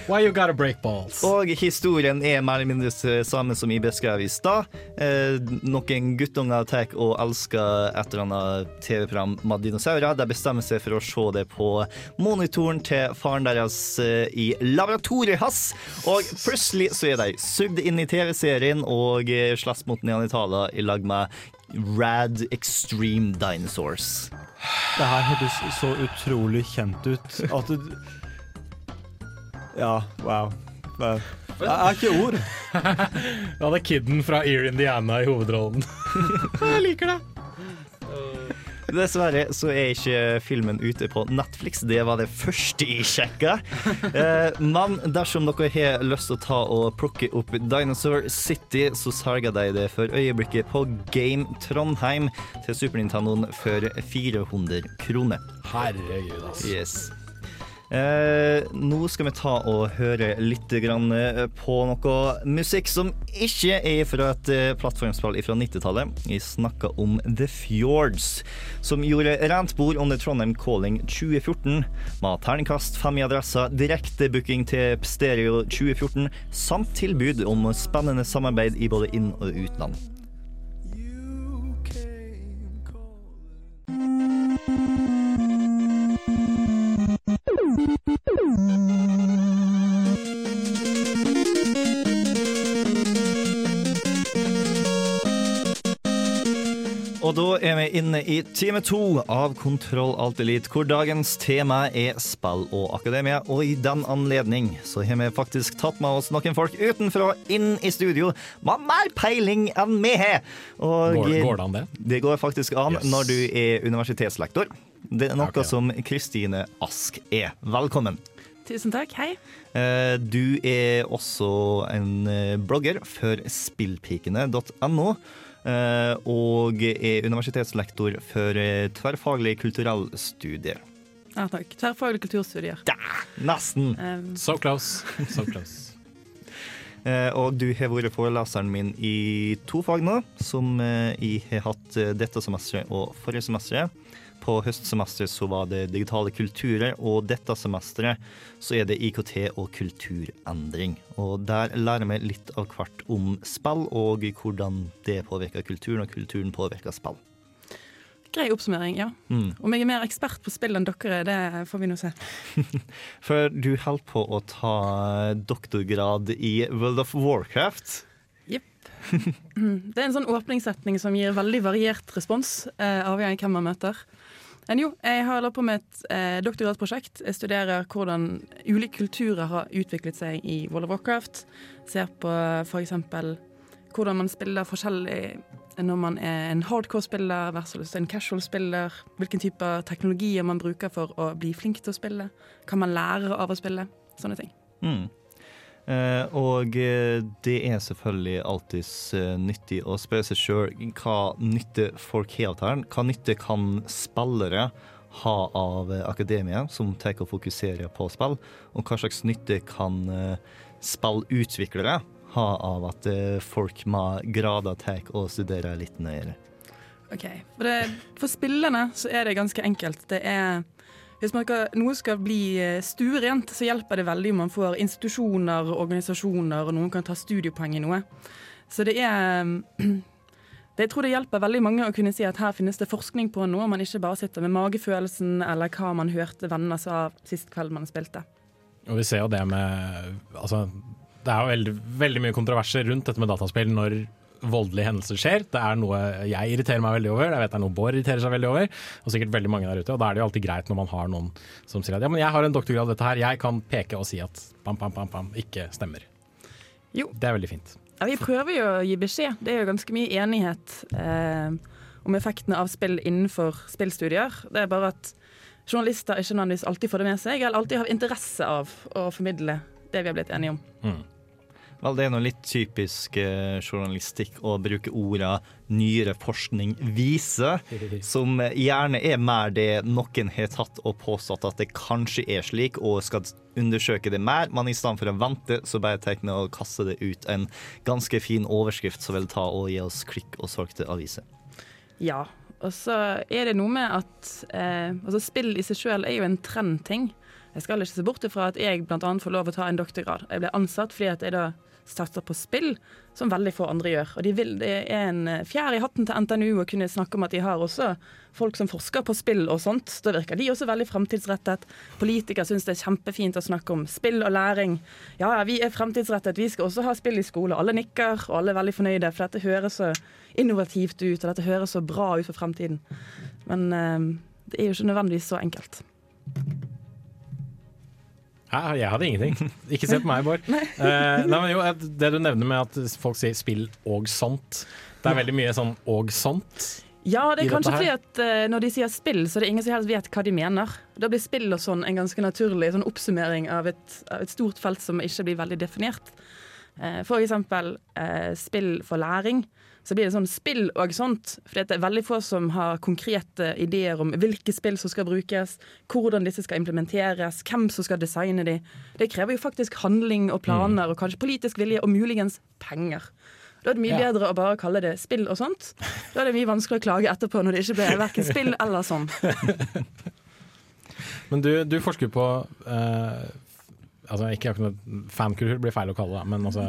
Why you gotta break balls? Og historien er mer eller mindre samme som jeg beskrev i stad. Eh, noen guttunger tar og elsker et eller annet TV-program med dinosaurer. De bestemmer seg for å se det på monitoren til faren deres eh, i laboratoriet hans. Og plutselig så er de sugd inn i TV-serien og eh, slåss mot neandertalere i lag med Rad Extreme Dinosaurs. Det her hørtes så utrolig kjent ut at det Ja, wow. Det, Jeg har ikke ord. [LAUGHS] Du hadde kiden fra Ear Indiana i hovedrollen. [LAUGHS] jeg liker det. Dessverre så er ikke filmen ute på Netflix. Det var det første jeg sjekka. [LAUGHS] Eh, men dersom dere har lyst til å ta og plukke opp Dinosaur City, så selger de det for øyeblikket på Game Trondheim til Super Nintendoen for 400 kroner. Herregud, altså. Yes. Eh, nå skal vi ta og høre litt eh, på noe musikk som ikke er fra et eh, plattformspill fra 90-tallet. Vi snakker om The Fjords, som gjorde rent bord under Trondheim Calling 2014, med terningkast fem i adressa, direktebooking til Stereo 2014, samt tilbud om spennende samarbeid i både inn- og utland. You came. Og da er vi inne i time to av Kontroll alt elite, hvor dagens tema er spill og akademia. Og i den anledning så har vi faktisk tatt med oss noen folk utenfra inn i studio med mer peiling enn vi har. Går, eh, går, det an, det? Det går faktisk an yes. når du er universitetslektor. Det er noe Ok. som Kristine Ask er. Velkommen. Tusen takk. Hei. Eh, Du er også en eh, blogger for spillpikene.no. eh, Og er universitetslektor for tverrfaglig kulturell studie. Ja, takk. Tverrfaglig kulturstudier. Nesten. Um, So close. So close. Eh, Og du har vært foreleseren min i to fag nå, som jeg har hatt dette semesteret og forrige semesteret. På høstsemesteret så var det digitale kulturer, og dette semesteret så er det IKT og kulturendring. Og der lærer vi litt av hvert om spill, og hvordan det påvirker kulturen, og kulturen påvirker spill. grei oppsummering, ja. Mm. Om jeg er mer ekspert på spill enn dere er, det får vi nå se. [LAUGHS] For du holder på å ta doktorgrad i World of Warcraft. Mm, Det er en sånn åpningssetning som gir veldig variert respons, eh, avhengig av hvem man møter. Men jo, jeg holder på med et eh, doktorgradsprosjekt. Jeg studerer hvordan ulike kulturer har utviklet seg i World of Warcraft. Ser på f.eks. hvordan man spiller forskjellig når man er en hardcore-spiller versus en casual-spiller. Hvilken type teknologier man bruker for å bli flink til å spille. Hva man lærer av å spille. Sånne ting. Mm. Eh, og eh, det er selvfølgelig alltids eh, nyttig å spørre seg sjøl hva nytte folk har av dette. Hva nytte kan spillere ha av akademia, som tar og fokuserer på spill? Og hva slags nytte kan spillutviklere ha av at folk med grader tar og studerer litt nøyere? Ok, For, det, for spillerne så er det ganske enkelt. Det er hvis skal, noe skal bli eh, stuerent, så hjelper det veldig om man får institusjoner organisasjoner, og noen kan ta studiepoeng i noe. Så det er [CLEARS THROAT] det, Jeg tror det hjelper veldig mange å kunne si at her finnes det forskning på noe, om man ikke bare sitter med magefølelsen eller hva man hørte venner sa sist kveld man spilte. Og vi ser jo det med Altså, det er jo veldig, veldig mye kontroverser rundt dette med dataspill når voldelige hendelser skjer. Det er noe jeg irriterer meg veldig over, jeg vet det er noe Bård irriterer seg veldig over, og sikkert veldig mange der ute. Og da er det jo alltid greit når man har noen som sier at ja, men jeg har en doktorgrad i dette her, jeg kan peke og si at pam, pam, pam, pam, ikke stemmer. Jo. Det er veldig fint. Ja, vi prøver jo å gi beskjed. Det er jo ganske mye enighet eh, om effektene av spill innenfor spillstudier. Det er bare at journalister ikke nødvendigvis alltid får det med seg, eller alltid har interesse av å formidle det vi har blitt enige om. Mm. Vel, det er noe litt typisk eh, journalistikk å bruke orda 'nyere forskning viser', [LAUGHS] som gjerne er mer det noen har tatt og påstått at det kanskje er slik, og skal undersøke det mer, men i stedet for å vente, så bare tar vi og kaster det ut en ganske fin overskrift som vil ta og gi oss klikk og salg til aviser. Ja. Og så er det noe med at eh, altså spill i seg sjøl er jo en trendting. Jeg skal ikke se bort ifra at jeg bl.a. får lov å ta en doktorgrad. Jeg ble ansatt fordi at jeg da satser på spill, som veldig få andre gjør. Og de vil, det er en fjær i hatten til NTNU å kunne snakke om at de har også folk som forsker på spill og sånt. Da virker de også veldig fremtidsrettet. Politikere syns det er kjempefint å snakke om spill og læring. Ja, ja, vi er fremtidsrettet, vi skal også ha spill i skole. Alle nikker, og alle er veldig fornøyde, for dette høres så innovativt ut, og dette høres så bra ut for fremtiden. Men eh, det er jo ikke nødvendigvis så enkelt. Hæ, jeg hadde ingenting. [LAUGHS] Ikke se på meg, Bård. Uh, nei, men jo, det du nevner med at folk sier spill og sånt. Det er veldig mye sånn og sånt. Ja, det er kanskje fordi at uh, når de sier spill, så er det ingen som helst vet hva de mener. Da blir spill og sånn en ganske naturlig sånn oppsummering av et, av et stort felt som ikke blir veldig definert. Uh, for eksempel spill for læring. Så blir det sånn spill og sånt, For det er veldig få som har konkrete ideer om hvilke spill som skal brukes, hvordan disse skal implementeres, hvem som skal designe de. Det krever jo faktisk handling og planer og kanskje politisk vilje og muligens penger. Da er det mye Ja. bedre å bare kalle det spill og sånt. Da er det mye vanskeligere å klage etterpå når det ikke ble verken spill eller sånn. [LAUGHS] Men du, du forsker på eh, altså Ikke akkurat fankultur blir feil å kalle det, men altså,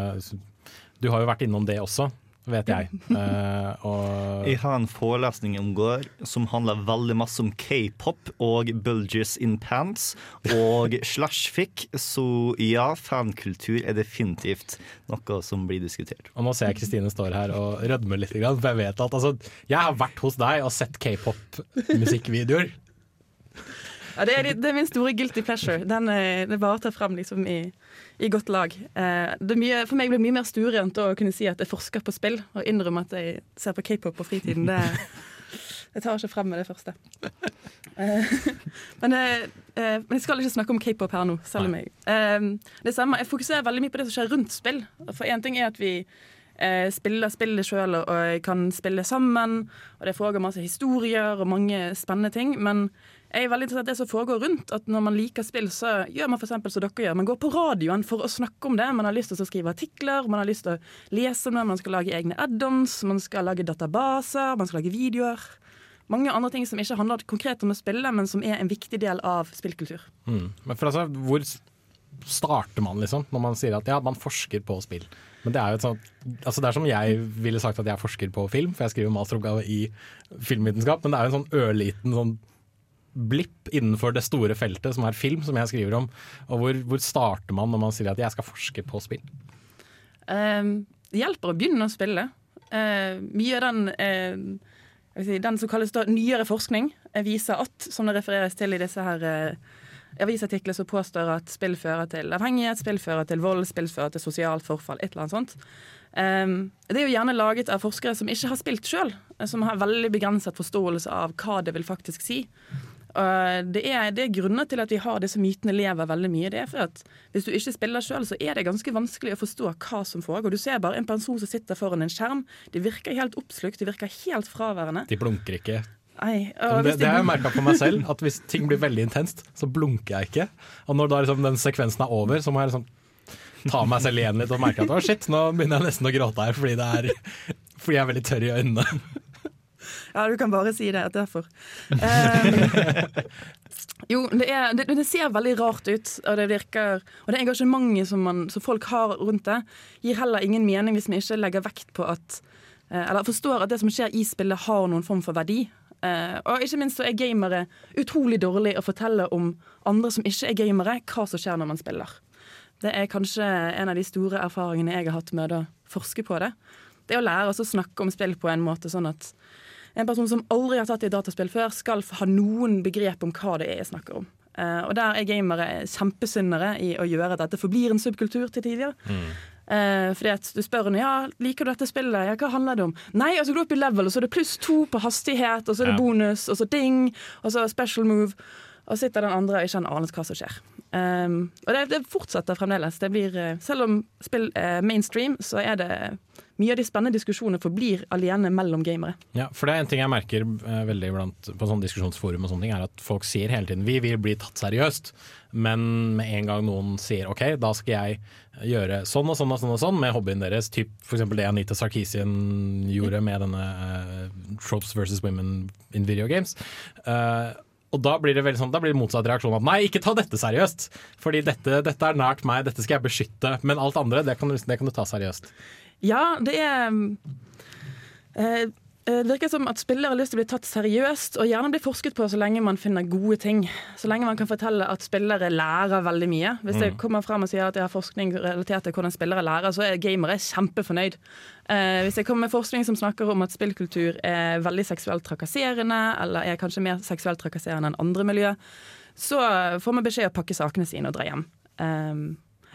du har jo vært innom det også. Vet jeg. Uh, og Jeg har en forelesning om går som handler veldig masse om k-pop og bulges in pants og [LAUGHS] slashfic, så ja, fankultur er definitivt noe som blir diskutert. Og nå ser jeg Kristine står her og rødmer litt, for jeg vet at altså, jeg har vært hos deg og sett k-pop-musikkvideoer. Ja, det, er, det er min store guilty pleasure. Den, eh, det bare tar frem liksom i, i godt lag. Eh, det er mye, for meg blir det mye mer stuerent å kunne si at jeg forsker på spill, og innrømme at jeg ser på k-pop på fritiden. Det, [LAUGHS] jeg tar ikke frem med det første. Eh, [LAUGHS] men, men jeg skal ikke snakke om k-pop her nå, selv om jeg Det samme, Jeg fokuserer veldig mye på det som skjer rundt spill. For én ting er at vi spiller spillet sjøl og kan spille sammen, og det foregår masse historier og mange spennende ting. Men jeg er veldig interessert i det som foregår rundt. At Når man liker spill, så gjør man eksempel som dere gjør. Man går på radioen for å snakke om det. Man har lyst til å skrive artikler, man har lyst til å lese om man skal lage egne add-ons, man skal lage databaser, man skal lage videoer. Mange andre ting som ikke handler konkret om å spille, men som er en viktig del av spillkultur. Mm. Men for altså, hvor starter man, liksom, når man sier at ja, man forsker på spill? Men det er jo et sånt altså Det er som jeg ville sagt at jeg forsker på film, for jeg skriver masteroppgave i filmvitenskap, men det er jo en sånn ørliten sånn blipp innenfor det store feltet som er film, som jeg skriver om. Og hvor, hvor starter man når man sier at jeg skal forske på spill? Uh, det hjelper å begynne å spille. Uh, mye av den uh, si, Den som kalles da nyere forskning, eh, viser at, som det refereres til i disse her eh, avisartikler som påstår at spill fører til avhengighet, spill fører til vold, spill fører til sosialt forfall, et eller annet sånt. Um, det er jo gjerne laget av forskere som ikke har spilt sjøl, som har veldig begrenset forståelse av hva det vil faktisk si. Uh, det, er, det er grunner til at vi har disse mytene lever veldig mye. Det er for at Hvis du ikke spiller sjøl, så er det ganske vanskelig å forstå hva som foregår. Du ser bare en person som sitter foran en skjerm. De virker helt oppslukt, de virker helt fraværende. De blunker ikke. Nei, det, det, har jeg merka på meg selv, at hvis ting blir veldig intenst, så blunker jeg ikke. Og når da liksom den sekvensen er over, så må jeg liksom ta meg selv igjen litt og merke at å shit, nå begynner jeg nesten å gråte her fordi, det er, fordi jeg er veldig tørr i øynene. Ja, du kan bare si det. at derfor. Um, jo, det, er, det, det, ser veldig rart ut, og det virker Og det engasjementet som, man, som, folk har rundt det, gir heller ingen mening hvis vi ikke legger vekt på at eh, Eller forstår at det som skjer i spillet, har noen form for verdi. Uh, og ikke minst så er gamere utrolig dårlig å fortelle om andre som ikke er gamere, hva som skjer når man spiller. Det er kanskje en av de store erfaringene jeg har hatt med å forske på det. Det å lære oss å snakke om spill på en måte sånn at en person som aldri har tatt i dataspill før, skal ha noen begrep om hva det er jeg snakker om. Uh, og der er gamere kjempesyndere i å gjøre at dette forblir en subkultur til tider. Mm. Uh, fordi at Du spør henne ja, liker du dette spillet, ja, hva handler det om. Nei, og så går du opp i level, og så er det pluss to på hastighet, og så er det bonus, og så ding, og så special move. Og sitter den andre og ikke har anelse hva som skjer. Um, og det, det, fortsetter fremdeles. Det blir, selv om spill er mainstream, så er det mye av de spennende diskusjonene forblir alene mellom gamere. Ja, for det er en ting jeg merker uh, veldig blant, på sånne diskusjonsforum, og sånne ting, er at folk sier hele tiden vi vil bli tatt seriøst. Men med en gang noen sier OK, da skal jeg gjøre sånn og sånn og sånn, og sånn med hobbyen deres, typ f.eks. det Anita Sarkisian gjorde med denne uh, Tropes versus Women in Video Games. Uh, og da blir det veldig sånn, da blir det motsatt reaksjon at nei, ikke ta dette seriøst. Fordi dette, dette, er nært meg, dette skal jeg beskytte. Men alt andre, det kan, det kan du ta seriøst. Ja, det er eh, det virker som at spillere har lyst til å bli tatt seriøst, og gjerne bli forsket på så lenge man finner gode ting. Så lenge man kan fortelle at spillere lærer veldig mye. Hvis jeg mm. kommer frem og sier at jeg har forskning relatert til hvordan spillere lærer, så er gamere kjempefornøyd. Eh, hvis jeg kommer med forskning som snakker om at spillkultur er veldig seksuelt trakasserende, eller er kanskje mer seksuelt trakasserende enn andre miljø, så får man beskjed å pakke sakene sine og dra hjem. Um,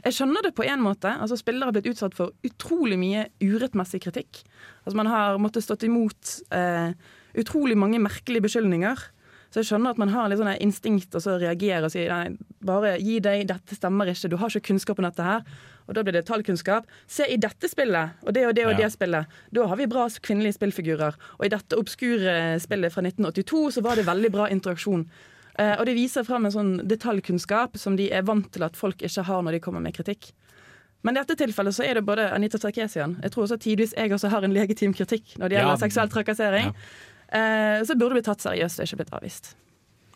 jeg skjønner det på en måte. Altså, spillere har blitt utsatt for utrolig mye urettmessig kritikk. Altså, man har måttet stått imot eh, utrolig mange merkelige beskyldninger. Så jeg skjønner at man har litt sånn instinkt og så reagerer og sier nei, bare gi deg, dette stemmer ikke, du har ikke kunnskap om dette her. Og da blir det tallkunnskap. Se i dette spillet, og det og det og ja. det spillet. Da har vi bra kvinnelige spillfigurer. Og i dette obskure spillet fra 1982 så var det veldig bra interaksjon. Uh, og det viser fram en sånn detaljkunnskap som de er vant til at folk ikke har når de kommer med kritikk. Men i dette tilfellet så er det både Anita Sarkesian Jeg tror også tidvis jeg også har en legitim kritikk når det gjelder ja. seksuell trakassering. Ja. Uh, så burde det blitt tatt seriøst og ikke blitt avvist.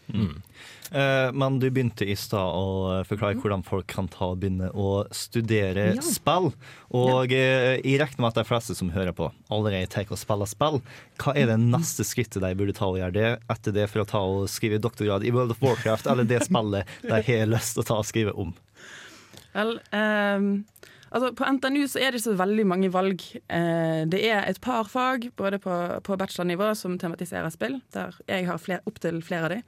Eh, men du begynte i stad å forklare hvordan folk kan ta og begynne å studere Ja. spill. Og ja. jeg regner med at de fleste som hører på, allerede tar og spiller spill. Hva er det neste skrittet de burde ta og gjøre det etter det for å ta og skrive doktorgrad i World of Warcraft, eller det spillet de [LAUGHS] har lyst til å ta og skrive om? Vel, um altså på NTNU så er det ikke så veldig mange valg. Eh, det er et par fag, både på, på bachelornivå, som tematiserer spill, der jeg har fler, opptil flere av de.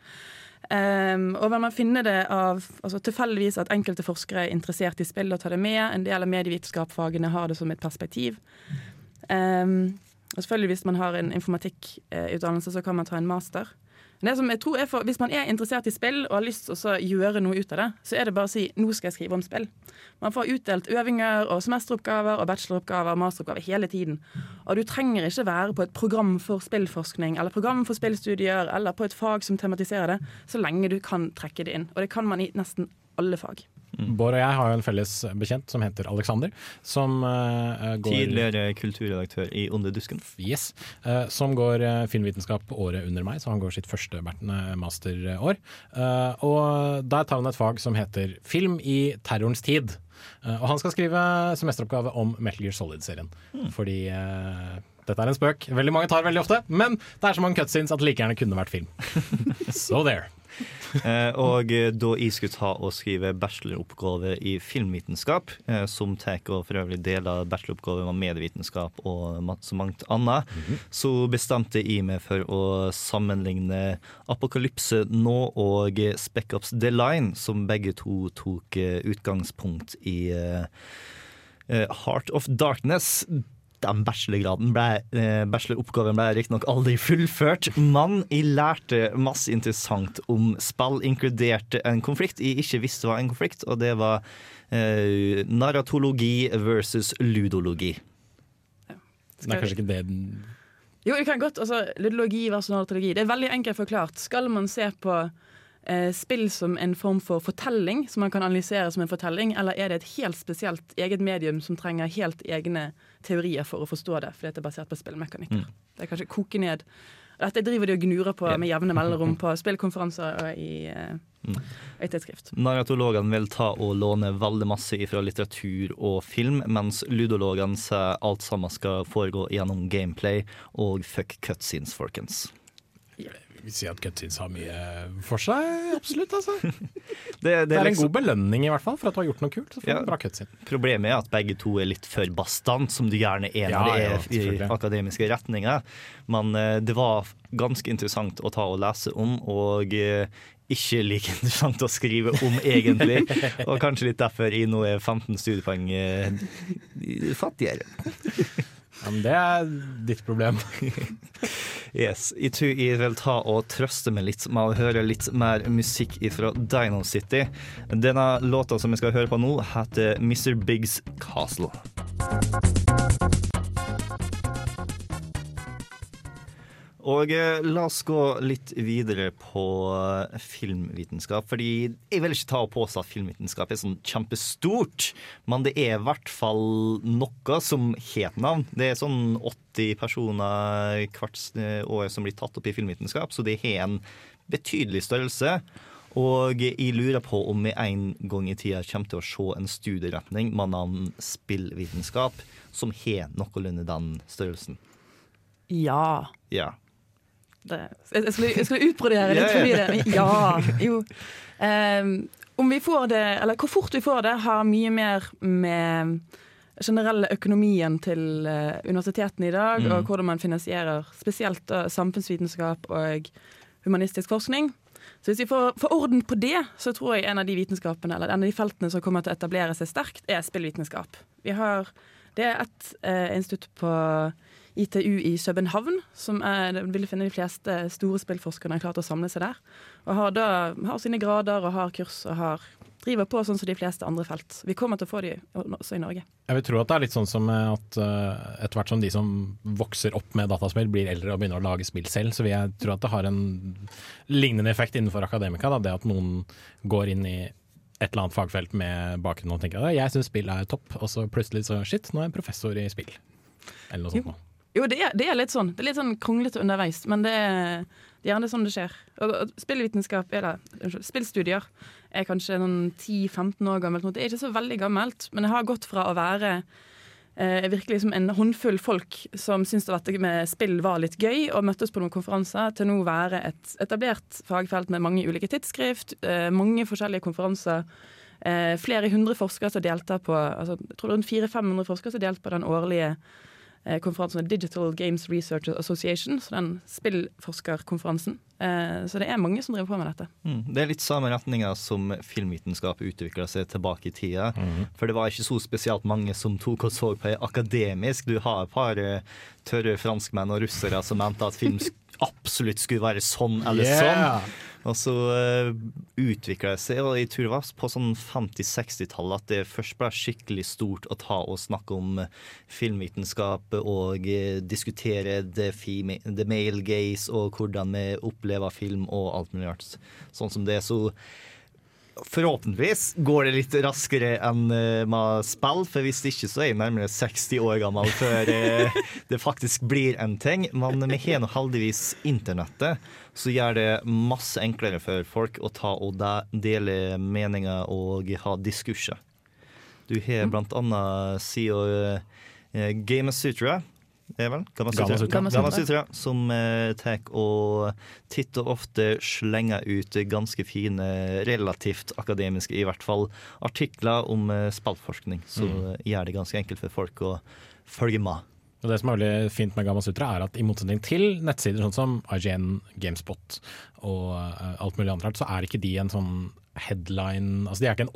Ehm, og man finner det av altså tilfeldigvis at enkelte forskere er interessert i spill og tar det med. En del av medievitenskapsfagene har det som et perspektiv. Ehm, og selvfølgelig Hvis man har en informatikkutdannelse, så kan man ta en master. Men det som jeg tror er for, Hvis man er interessert i spill og har lyst til å gjøre noe ut av det, så er det bare å si 'nå skal jeg skrive om spill'. Man får utdelt øvinger og semesteroppgaver og bacheloroppgaver og masteroppgaver hele tiden. Og du trenger ikke være på et program for spillforskning eller program for spillstudier eller på et fag som tematiserer det, så lenge du kan trekke det inn. Og det kan man i nesten alle fag. Bård og jeg har jo en felles bekjent som heter Alexander, som uh, går Tidligere kulturredaktør i Onde dusken. Yes. Uh, som går uh, filmvitenskap året under meg, så han går sitt første masterår. Og der tar han et fag som heter Film i terrorens tid. Og han skal skrive semesteroppgave om Metal Gear Solid-serien. Fordi eh, dette er en spøk. Veldig mange tar veldig ofte, men det er så mange cutscenes at det like gjerne kunne vært film. [LAUGHS] so there. [LAUGHS] Eh, og eh, da jeg skulle ta og skrive bacheloroppgave i filmvitenskap, eh, som tar og for øvrig deler bacheloroppgaven med medievitenskap og så mangt annet, så bestemte jeg meg for å sammenligne Apokalypse nå og Spec Ops The Line, som begge to tok utgangspunkt i Heart of Darkness. Den bachelorgraden ble, eh, bacheloroppgaven ble riktignok aldri fullført, men jeg lærte masse interessant om spill, inkludert en konflikt jeg ikke visste var en konflikt, og det var eh, narratologi versus ludologi. Det er kanskje ikke det den Jo, vi kan godt, altså, Ludologi versus narratologi. Det er veldig enkelt forklart. Skal man se på eh, spill som en form for fortelling, som man kan analysere som en fortelling, eller er det et helt spesielt eget medium som trenger helt egne teorier for å forstå det, fordi det er basert på spillmekanikker? Det er kanskje koke ned. Dette driver de og gnurer på med jevne mellomrom på [LAUGHS] spillkonferanser og i, eh, og tidsskrift. Narratologene vil ta og låne veldig masse fra litteratur og film, mens ludologene sier alt sammen skal foregå gjennom gameplay og fuck cutscenes, folkens. Jeg vil si at cutscenes har mye for seg, absolutt. altså. [LAUGHS] Det, Det er en liksom- god belønning i hvert fall for at du har gjort noe kult. Så får du Ja. bra cutscene. Problemet er at begge to er litt for bastant, som du gjerne er når Ja, det er i akademiske retninger. Men uh, det var ganske interessant å ta og lese om, og uh, ikke like [LAUGHS] interessant å skrive om, egentlig. [LAUGHS] Og kanskje litt derfor jeg nå er 15 studiepoeng eh, fattigere. Ja, men det er ditt problem. Yes, Jeg tror jeg vil ta og trøste meg litt med å høre litt mer musikk fra Dino City. Denne låta som vi skal høre på nå, heter Mr. Biggs Castle. Og eh, la oss gå litt videre på eh, filmvitenskap. Fordi jeg vil ikke ta og påstå at filmvitenskap er sånn kjempestort, men det er i hvert fall noe som het navn. Det er sånn 80 personer hvert eh, år som blir tatt opp i filmvitenskap, så det har en betydelig størrelse. Og jeg lurer på om vi en gang i tida kommer til å se en studieretning med navn spillvitenskap, som har noenlunde den størrelsen. Ja. Ja. Det, jeg, skulle, jeg skulle utbrodere litt forbi det. Ja, jo. Um, om vi får det, eller hvor fort vi får det, har mye mer med generelle økonomien til eh, universitetene i dag, Mm. og hvordan man finansierer spesielt samfunnsvitenskap og humanistisk forskning. Så hvis vi får, får orden på det, så tror jeg en av de vitenskapene, eller en av de feltene som kommer til å etablere seg sterkt, er spillvitenskap. Vi har, det er et eh, institutt på ITU i København, som er, vil finne de fleste store spillforskerne har klart å samle seg der. Og har da har sine grader og har kurs og har, driver på sånn som de fleste andre felt. Vi kommer til å få de også i Norge. Jeg vil tro at det er litt sånn som at uh, etter hvert som de som vokser opp med dataspill, blir eldre og begynner å lage spill selv, så vil jeg tro at det har en lignende effekt innenfor akademika. Da. Det at noen går inn i et eller annet fagfelt med bakgrunn og tenker at jeg syns spill er topp, og så plutselig så shit, nå er jeg professor i spill. Eller noe sånt. noe. Jo, det er, det er litt sånn. Det er litt sånn kronglete underveis, men det er, er gjerne sånn det skjer. Og, og spillvitenskap, eller unnskyld, spillstudier er kanskje noen 10-15 år gammelt. Det er ikke så veldig gammelt, men det har gått fra å være eh, virkelig som en håndfull folk som syntes at det med spill var litt gøy, og møttes på noen konferanser, til nå være et etablert fagfelt med mange ulike tidsskrift, eh, mange forskjellige konferanser. Eh, flere hundre forskere som deltar på altså, jeg tror det rundt 400-500 forskere som deltar på den årlige konferansen Digital Games Research Association, så den spillforskerkonferansen. Eh, så det er mange som driver på med dette. Mm. Det er litt samme retninga som filmvitenskap utvikla seg tilbake i tida. For det var ikke så spesielt mange som tok og så på akademisk. Du har et par eh, tørre franskmenn og russere som mente at film absolutt skulle være sånn eller Yeah! sånn. Og så uh, utvikla det seg, og jeg tror det var på sånn 50-60-tallet at det først ble skikkelig stort å ta og snakke om eh, filmvitenskap og uh, diskutere the, female, the male gaze og hvordan vi opplever film og alt mulig rart. Sånn som det. Så Forhåpentligvis går det litt raskere enn uh, med spill, for hvis ikke så er jeg nærmere 60 år gammel før uh, [LAUGHS] det faktisk blir en ting. Men vi har nå heldigvis internettet, så gjør det masse enklere for folk å ta og dele meninger og ha diskurser. Du har blant annet sida uh, Game of er vel? Gamasutra. Gamasutra. Gamasutra. Gamasutra, som tar og titt og ofte slenger ut ganske fine, relativt akademiske i hvert fall, artikler om uh, spaltforskning. Så mm. gjør det ganske enkelt for folk å følge med. Og det som er veldig fint med Gamma Sutra, er at i motsetning til nettsider sånn som IGN, Gamespot og eh, alt mulig annet, så er ikke de en sånn headline Altså de er ikke en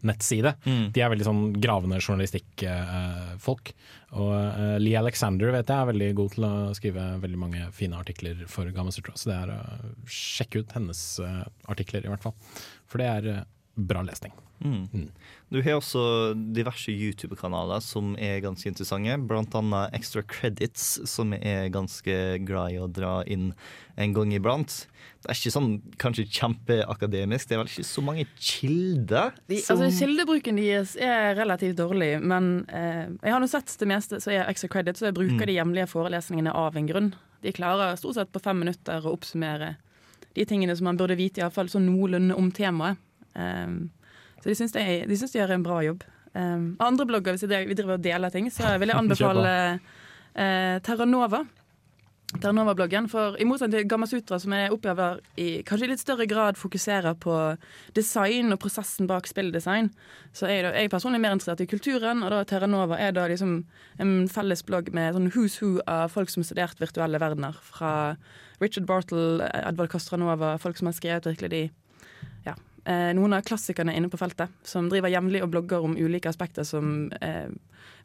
overskriftsnettside. De er veldig sånn gravende journalistikkfolk. og uh, Lee Alexander vet jeg er veldig god til å skrive veldig mange fine artikler for Gamma Sutra, så det er å sjekke ut hennes uh, artikler, i hvert fall. For det er eh, bra lesning. Mm. Du har også diverse YouTube-kanaler som er ganske interessante. Blant annet Extra Credits, som jeg er ganske glad i å dra inn en gang iblant. Det er ikke sånn kanskje kjempeakademisk, det er vel ikke så mange kilder? De, som- altså, Kildebruken deres er relativt dårlig, men eh, jeg har nå sett det meste som er extra Credits, så jeg bruker de hjemlige forelesningene av en grunn. De klarer stort sett på fem minutter å oppsummere de tingene som man burde vite, iallfall sånn noenlunde om temaet. Um, så de syns de, de, syns de gjør en bra jobb. Um, andre blogger, hvis vi driver og deler ting, så vil jeg [LAUGHS] anbefale uh, Terranova. Terranova-bloggen, for I motsetning til Gamasutra, som jeg opplever i kanskje i litt større grad fokuserer på design og prosessen bak spilldesign, så er jeg, jeg er personlig mer interessert i kulturen. Og da Terranova er da liksom en felles blogg med sånn who's who av folk som har studert virtuelle verdener. Fra Richard Bartle, Edvard Castranova, folk som har skrevet virkelig de noen av klassikerne inne på feltet, som driver jevnlig og blogger om ulike aspekter som eh,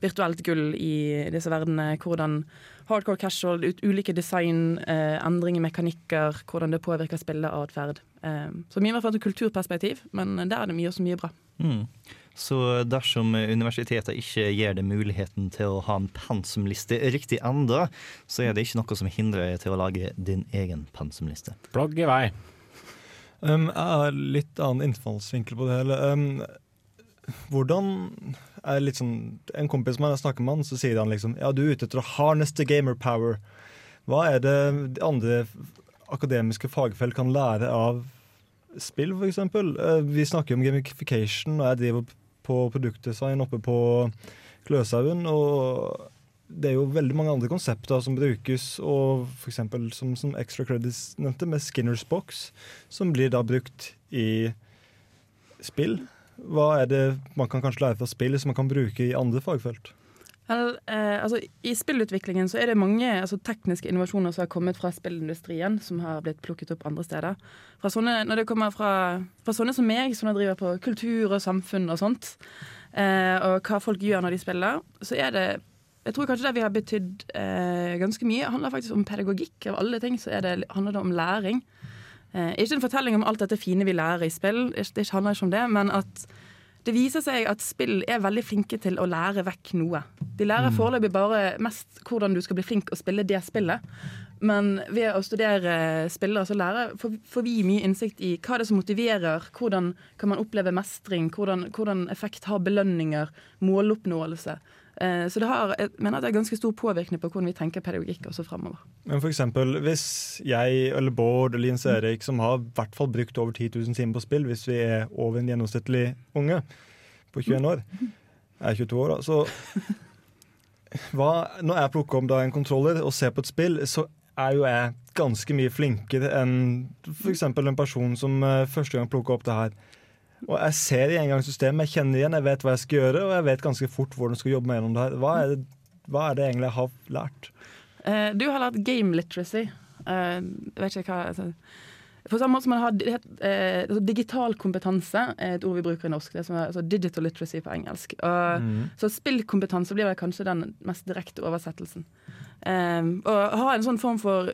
virtuelt gull i disse verdenene. Hvordan hardcore casual, ut, ulike design, eh, endring i mekanikker, hvordan det påvirker spilleatferd. Eh, så mye i hvert fall til kulturperspektiv, men der er det mye også mye bra. Mm. Så dersom universitetet ikke gir deg muligheten til å ha en pensumliste riktig enda, så er det ikke noe som hindrer deg til å lage din egen pensumliste. Blogg i vei. Um, jeg har litt annen innfallsvinkel på det hele. Um, hvordan er litt sånn, En kompis meg, jeg snakker med han, så sier han liksom Ja, du er ute etter å harness the gamer power. Hva er det de andre akademiske fagfelt kan lære av spill, for eksempel? Eh, Vi snakker jo om gamification, og jeg driver på produktdesign oppe på Kløshaugen. og det er jo veldig mange andre konsepter som brukes, og eksempel som, som Extra Credits nevnte, med Skinners box, som blir da brukt i spill. Hva er det man kan kanskje lære fra spill som man kan bruke i andre fagfelt? Vel, eh, altså, I spillutviklingen så er det mange altså, tekniske innovasjoner som har kommet fra spillindustrien, som har blitt plukket opp andre steder. Fra sånne, når det kommer fra, fra sånne som meg, som driver på kultur og samfunn og sånt, eh, og hva folk gjør når de spiller, så er det jeg tror kanskje det vi har betydd eh, ganske mye, handler faktisk om pedagogikk. Av alle ting så er det, handler det om læring. Eh, ikke en fortelling om alt dette fine vi lærer i spill, det det handler ikke om det, men at det viser seg at spill er veldig flinke til å lære vekk noe. De lærer Mm. foreløpig bare mest hvordan du skal bli flink å spille det spillet. Men ved å studere spillere så lærer, får, får vi mye innsikt i hva det er som motiverer, hvordan kan man oppleve mestring, hvordan, hvordan effekt har belønninger, måloppnåelse. Eh, så det har, jeg mener at det er ganske stor påvirkning på hvordan vi tenker pedagogikk også fremover. Men for eksempel, hvis jeg eller Bård eller Jens Erik, som har i hvert fall brukt over 10 000 timer på spill, hvis vi er over en gjennomsnittlig unge på 21 år Jeg er 22 år, da. Så [LAUGHS] hva, når jeg plukker da en kontroller og ser på et spill, så er jo jeg ganske mye flinkere enn f.eks. en person som eh, første gang plukker opp det her. Og jeg ser i engangssystemet, jeg kjenner igjen, jeg vet hva jeg skal gjøre, og jeg vet ganske fort hvordan jeg skal jobbe meg gjennom det her. Hva er det, hva er det egentlig jeg har lært? Uh, du har lært game literacy. Uh, vet ikke hva altså, På samme måte som man har det eh, altså, Digital kompetanse er et ord vi bruker i norsk. Det som er, altså, digital literacy på engelsk. Og, mm. Så spillkompetanse blir vel kanskje den mest direkte oversettelsen. Eh, å ha en sånn form for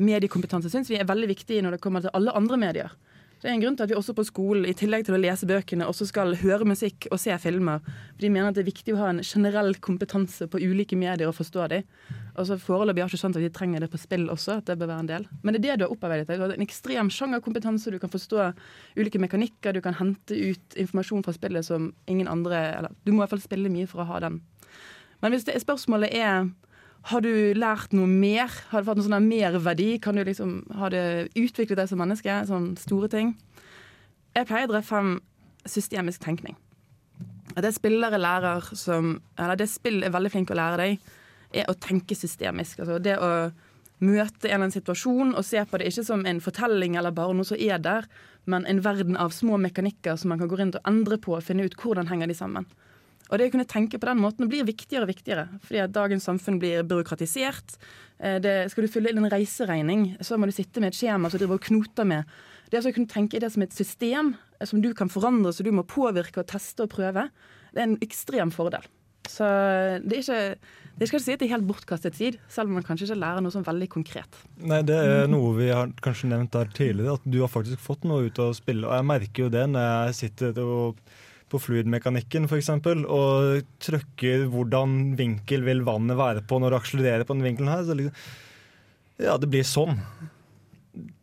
mediekompetanse syns vi er veldig viktig når det kommer til alle andre medier. Det er en grunn til at vi også på skolen, i tillegg til å lese bøkene, også skal høre musikk og se filmer. De mener at det er viktig å ha en generell kompetanse på ulike medier og forstå dem. Og så Foreløpig har ikke skjønt at de trenger det på spill også, at det bør være en del. Men det er det du har opparbeidet deg. Du har en ekstrem sjangerkompetanse, du kan forstå ulike mekanikker, du kan hente ut informasjon fra spillet som ingen andre Eller du må i hvert fall spille mye for å ha den. Men hvis det, spørsmålet er har du lært noe mer? Har det fått noen sånn merverdi? Kan du liksom, har det utviklet deg som menneske? Sånne store ting. Jeg pleier å dra frem systemisk tenkning. Det spillere lærer som Eller det spill er veldig flink å lære deg, er å tenke systemisk. Altså det å møte en eller annen situasjon og se på det ikke som en fortelling eller bare noe som er der, men en verden av små mekanikker som man kan gå rundt og endre på og finne ut hvordan henger de sammen. Og det å kunne tenke på den måten blir viktigere og viktigere, fordi at dagens samfunn blir byråkratisert. Eh, Det, skal du fylle inn en reiseregning, så må du sitte med et skjema som du driver og knoter med. Det å kunne tenke i det som et system eh, som du kan forandre, så du må påvirke og teste og prøve, det er en ekstrem fordel. Så det er ikke det skal ikke si at det er helt bortkastet tid, selv om man kanskje ikke lærer noe sånn veldig konkret. Nei, Det er noe vi har kanskje nevnt der tidligere, at du har faktisk fått noe ut av å spille. Og jeg merker jo det når jeg sitter og, på fluidmekanikken f.eks. og trykker hvordan vinkel vil vannet være på når det akselererer på den vinkelen her. Så liksom, ja, det blir sånn,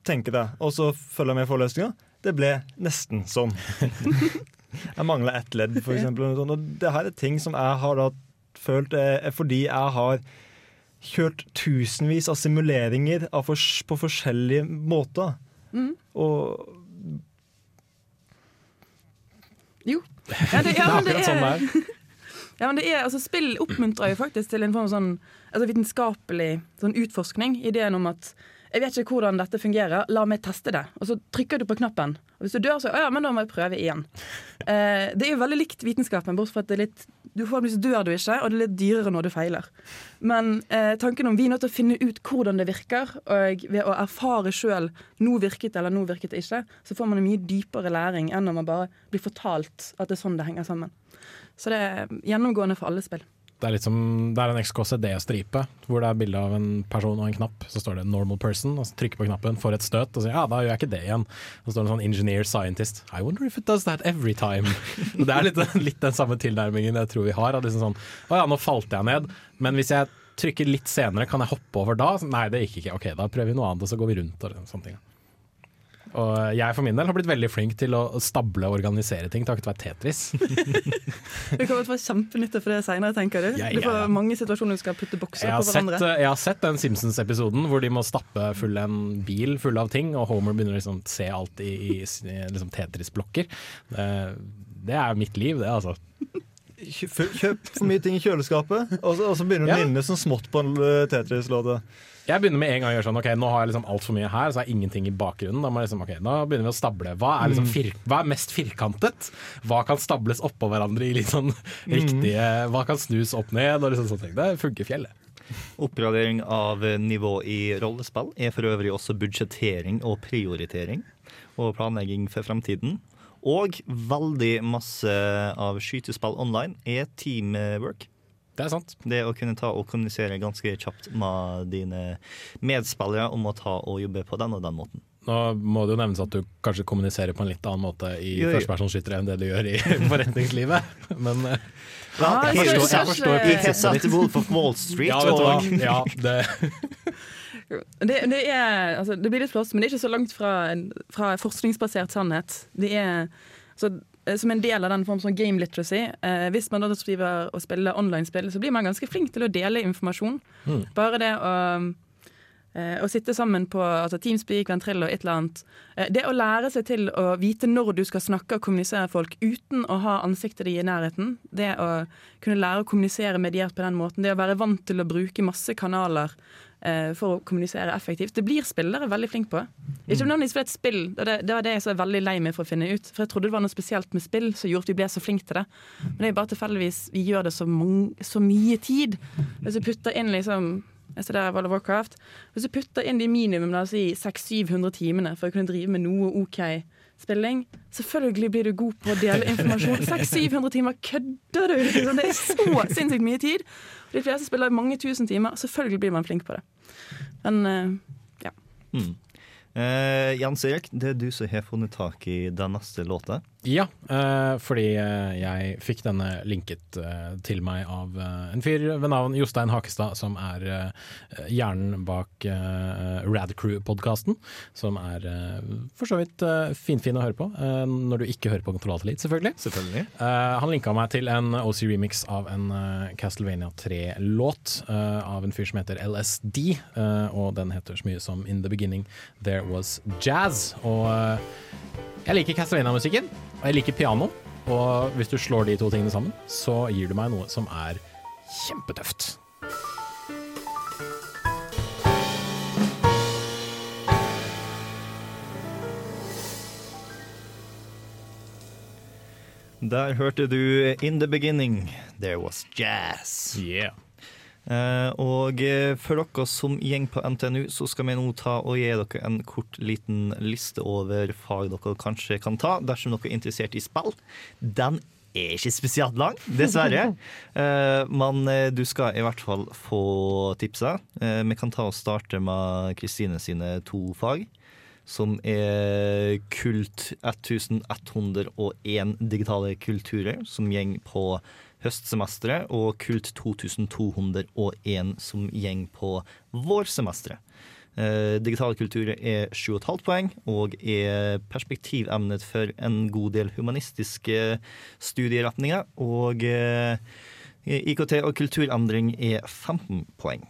tenker jeg. Og så følger jeg med i forelesninga. Det ble nesten sånn. [LAUGHS] Jeg mangla ett ledd, sånt. Og det her er ting som jeg har da følt fordi jeg har kjørt tusenvis av simuleringer på forskjellige måter. Mm. Og Jo. Ja, det, ja, men det akkurat sånn det er, [LAUGHS] ja, men det er, altså, spill oppmuntrer jo faktisk til en form av sånn altså, vitenskapelig sånn utforskning. Ideen om at jeg vet ikke hvordan dette fungerer, la meg teste det. Og så trykker du på knappen. Og hvis du dør, så ja, men da må jeg prøve igjen. Eh, det er jo veldig likt vitenskapen, bortsett fra at det er litt du forhåpentligvis dør du ikke, og det er litt dyrere når du feiler. Men eh, tanken om vi er nødt til å finne ut hvordan det virker, og ved å erfare sjøl nå virket det eller nå virket det ikke, så får man en mye dypere læring enn når man bare blir fortalt at det er sånn det henger sammen. Så det er gjennomgående for alle spill. Det er, litt som, det er en XKCD-stripe hvor det er bilde av en person og en knapp. Så står det 'normal person', og så trykker på knappen, får et støt og sier ja, da gjør jeg ikke det igjen. Og så står det en sånn 'engineer scientist'. I wonder if it does that every time. [LAUGHS] Det er litt, litt den samme tilnærmingen jeg tror vi har. At liksom sånn, å ja, nå falt jeg ned, men hvis jeg trykker litt senere, kan jeg hoppe over da? Nei, det gikk ikke. Ok, da prøver vi noe annet, og så går vi rundt og sånne ting. Og jeg for min del har blitt veldig flink til å stable og organisere ting takket være Tetris. [LAUGHS] Du kommer til å få kjempenytte for det seinere, tenker du. Ja, Du får mange situasjoner du skal putte bokser på hverandre. sett, hverandre. jeg har sett den Simpsons-episoden hvor de må stappe full en bil full av ting, og Homer begynner å liksom se alt i, i, i liksom Tetris-blokker. Det, det er mitt liv, det, altså. kjøp for mye ting i kjøleskapet, og så, og så begynner du Ja. å nynne sånn smått på en eh, Tetris-låte. Jeg begynner med en gang å gjøre sånn Ok, nå har jeg liksom altfor mye her, så er ingenting i bakgrunnen. Da, liksom, ok, da begynner vi å stable. Hva er, liksom Mm. fir hva er mest firkantet? Hva kan stables oppå hverandre i litt sånn riktige Hva kan snus opp ned? Og liksom sånne ting. Det funker fjellet. Oppgradering av nivå i rollespill er for øvrig også budsjettering og prioritering og planlegging for fremtiden. Og veldig masse av skytespill online er teamwork. Det er sant. Det å kunne ta og kommunisere ganske kjapt med dine medspillere om å ta og jobbe på den og den måten. Nå må det jo nevnes at du kanskje kommuniserer på en litt annen måte i jo. enn det du gjør i [LAUGHS] forretningslivet, men ja, jeg he forstår, jeg forstår prinsippet wolf of Wall Street, Ja, vet du hva? [LAUGHS] Ja, det, [LAUGHS] Det, det, er, altså, det blir litt flåst, men det er ikke så langt fra, fra forskningsbasert sannhet. Det er, altså, eh, som en del av den form som game literacy. Eh, hvis man da driver og spiller online-spill, så blir man ganske flink til å dele informasjon. Mm. Bare det å, eh, å sitte sammen på altså Teamspeak, Ventrill og et eller annet. Eh, det å lære seg til å vite når du skal snakke og kommunisere folk uten å ha ansiktet ditt i nærheten. Det å kunne lære å kommunisere mediert på den måten. Det å være vant til å bruke masse kanaler eh, for å kommunisere effektivt. Det blir spillere veldig flinke på. Ikke nødvendigvis fordi spill, det, det- det var det jeg så er veldig lei meg for å finne ut. For jeg trodde det var noe spesielt med spill som gjorde at vi ble så flinke til det. Men det er bare tilfeldigvis vi gjør det så, mange, så mye tid. Hvis du putter inn liksom jeg ser der World of Warcraft. Hvis du putter inn de minimum la oss si 600-700 timene for å kunne drive med noe OK spilling, selvfølgelig blir du god på å dele informasjon. [LAUGHS] 600-700 timer, kødder du? Liksom, Det er så sinnssykt mye tid. De fleste spiller mange tusen timer. Selvfølgelig blir man flink på det. Men eh, ja. Mm. Eh, Jens Erik, det er du som har funnet tak i den neste låta. Ja, eh, fordi eh, jeg fikk denne linket eh, til meg av en fyr ved navn Jostein Hakestad, som er hjernen bak Radcrew-podkasten. Som er for så vidt finfin å høre på, når du ikke hører på Kontroll Elite, selvfølgelig. Selvfølgelig. Han linka meg til en OC-remix av en Castlevania 3-låt av en fyr som heter LSD, og den heter så mye som In The Beginning There Was Jazz. Og jeg liker Castlevania-musikken, og jeg liker piano. Og hvis du slår de to tingene sammen, så gir du meg noe som er kjempetøft. Der hørte du In the beginning, there was jazz. Yeah. Eh, og eh, for dere som gjeng på NTNU, så skal vi nå ta og gi dere en kort liten liste over fag dere kanskje kan ta dersom dere er interessert i spill. Den er ikke spesielt lang, dessverre. [LAUGHS] Eh, men du skal i hvert fall få tipsa. Vi kan ta og starte med Kristine sine to fag. Som er Kult 1101 digitale kulturer, som gjeng på høstsemesteret, og Kult 2201 som gjeng på vårsemesteret. Eh, digitale kulturer er 7,5 poeng og er perspektivemnet for en god del humanistiske studieretninger. Og eh, IKT og kulturendring er 15 poeng.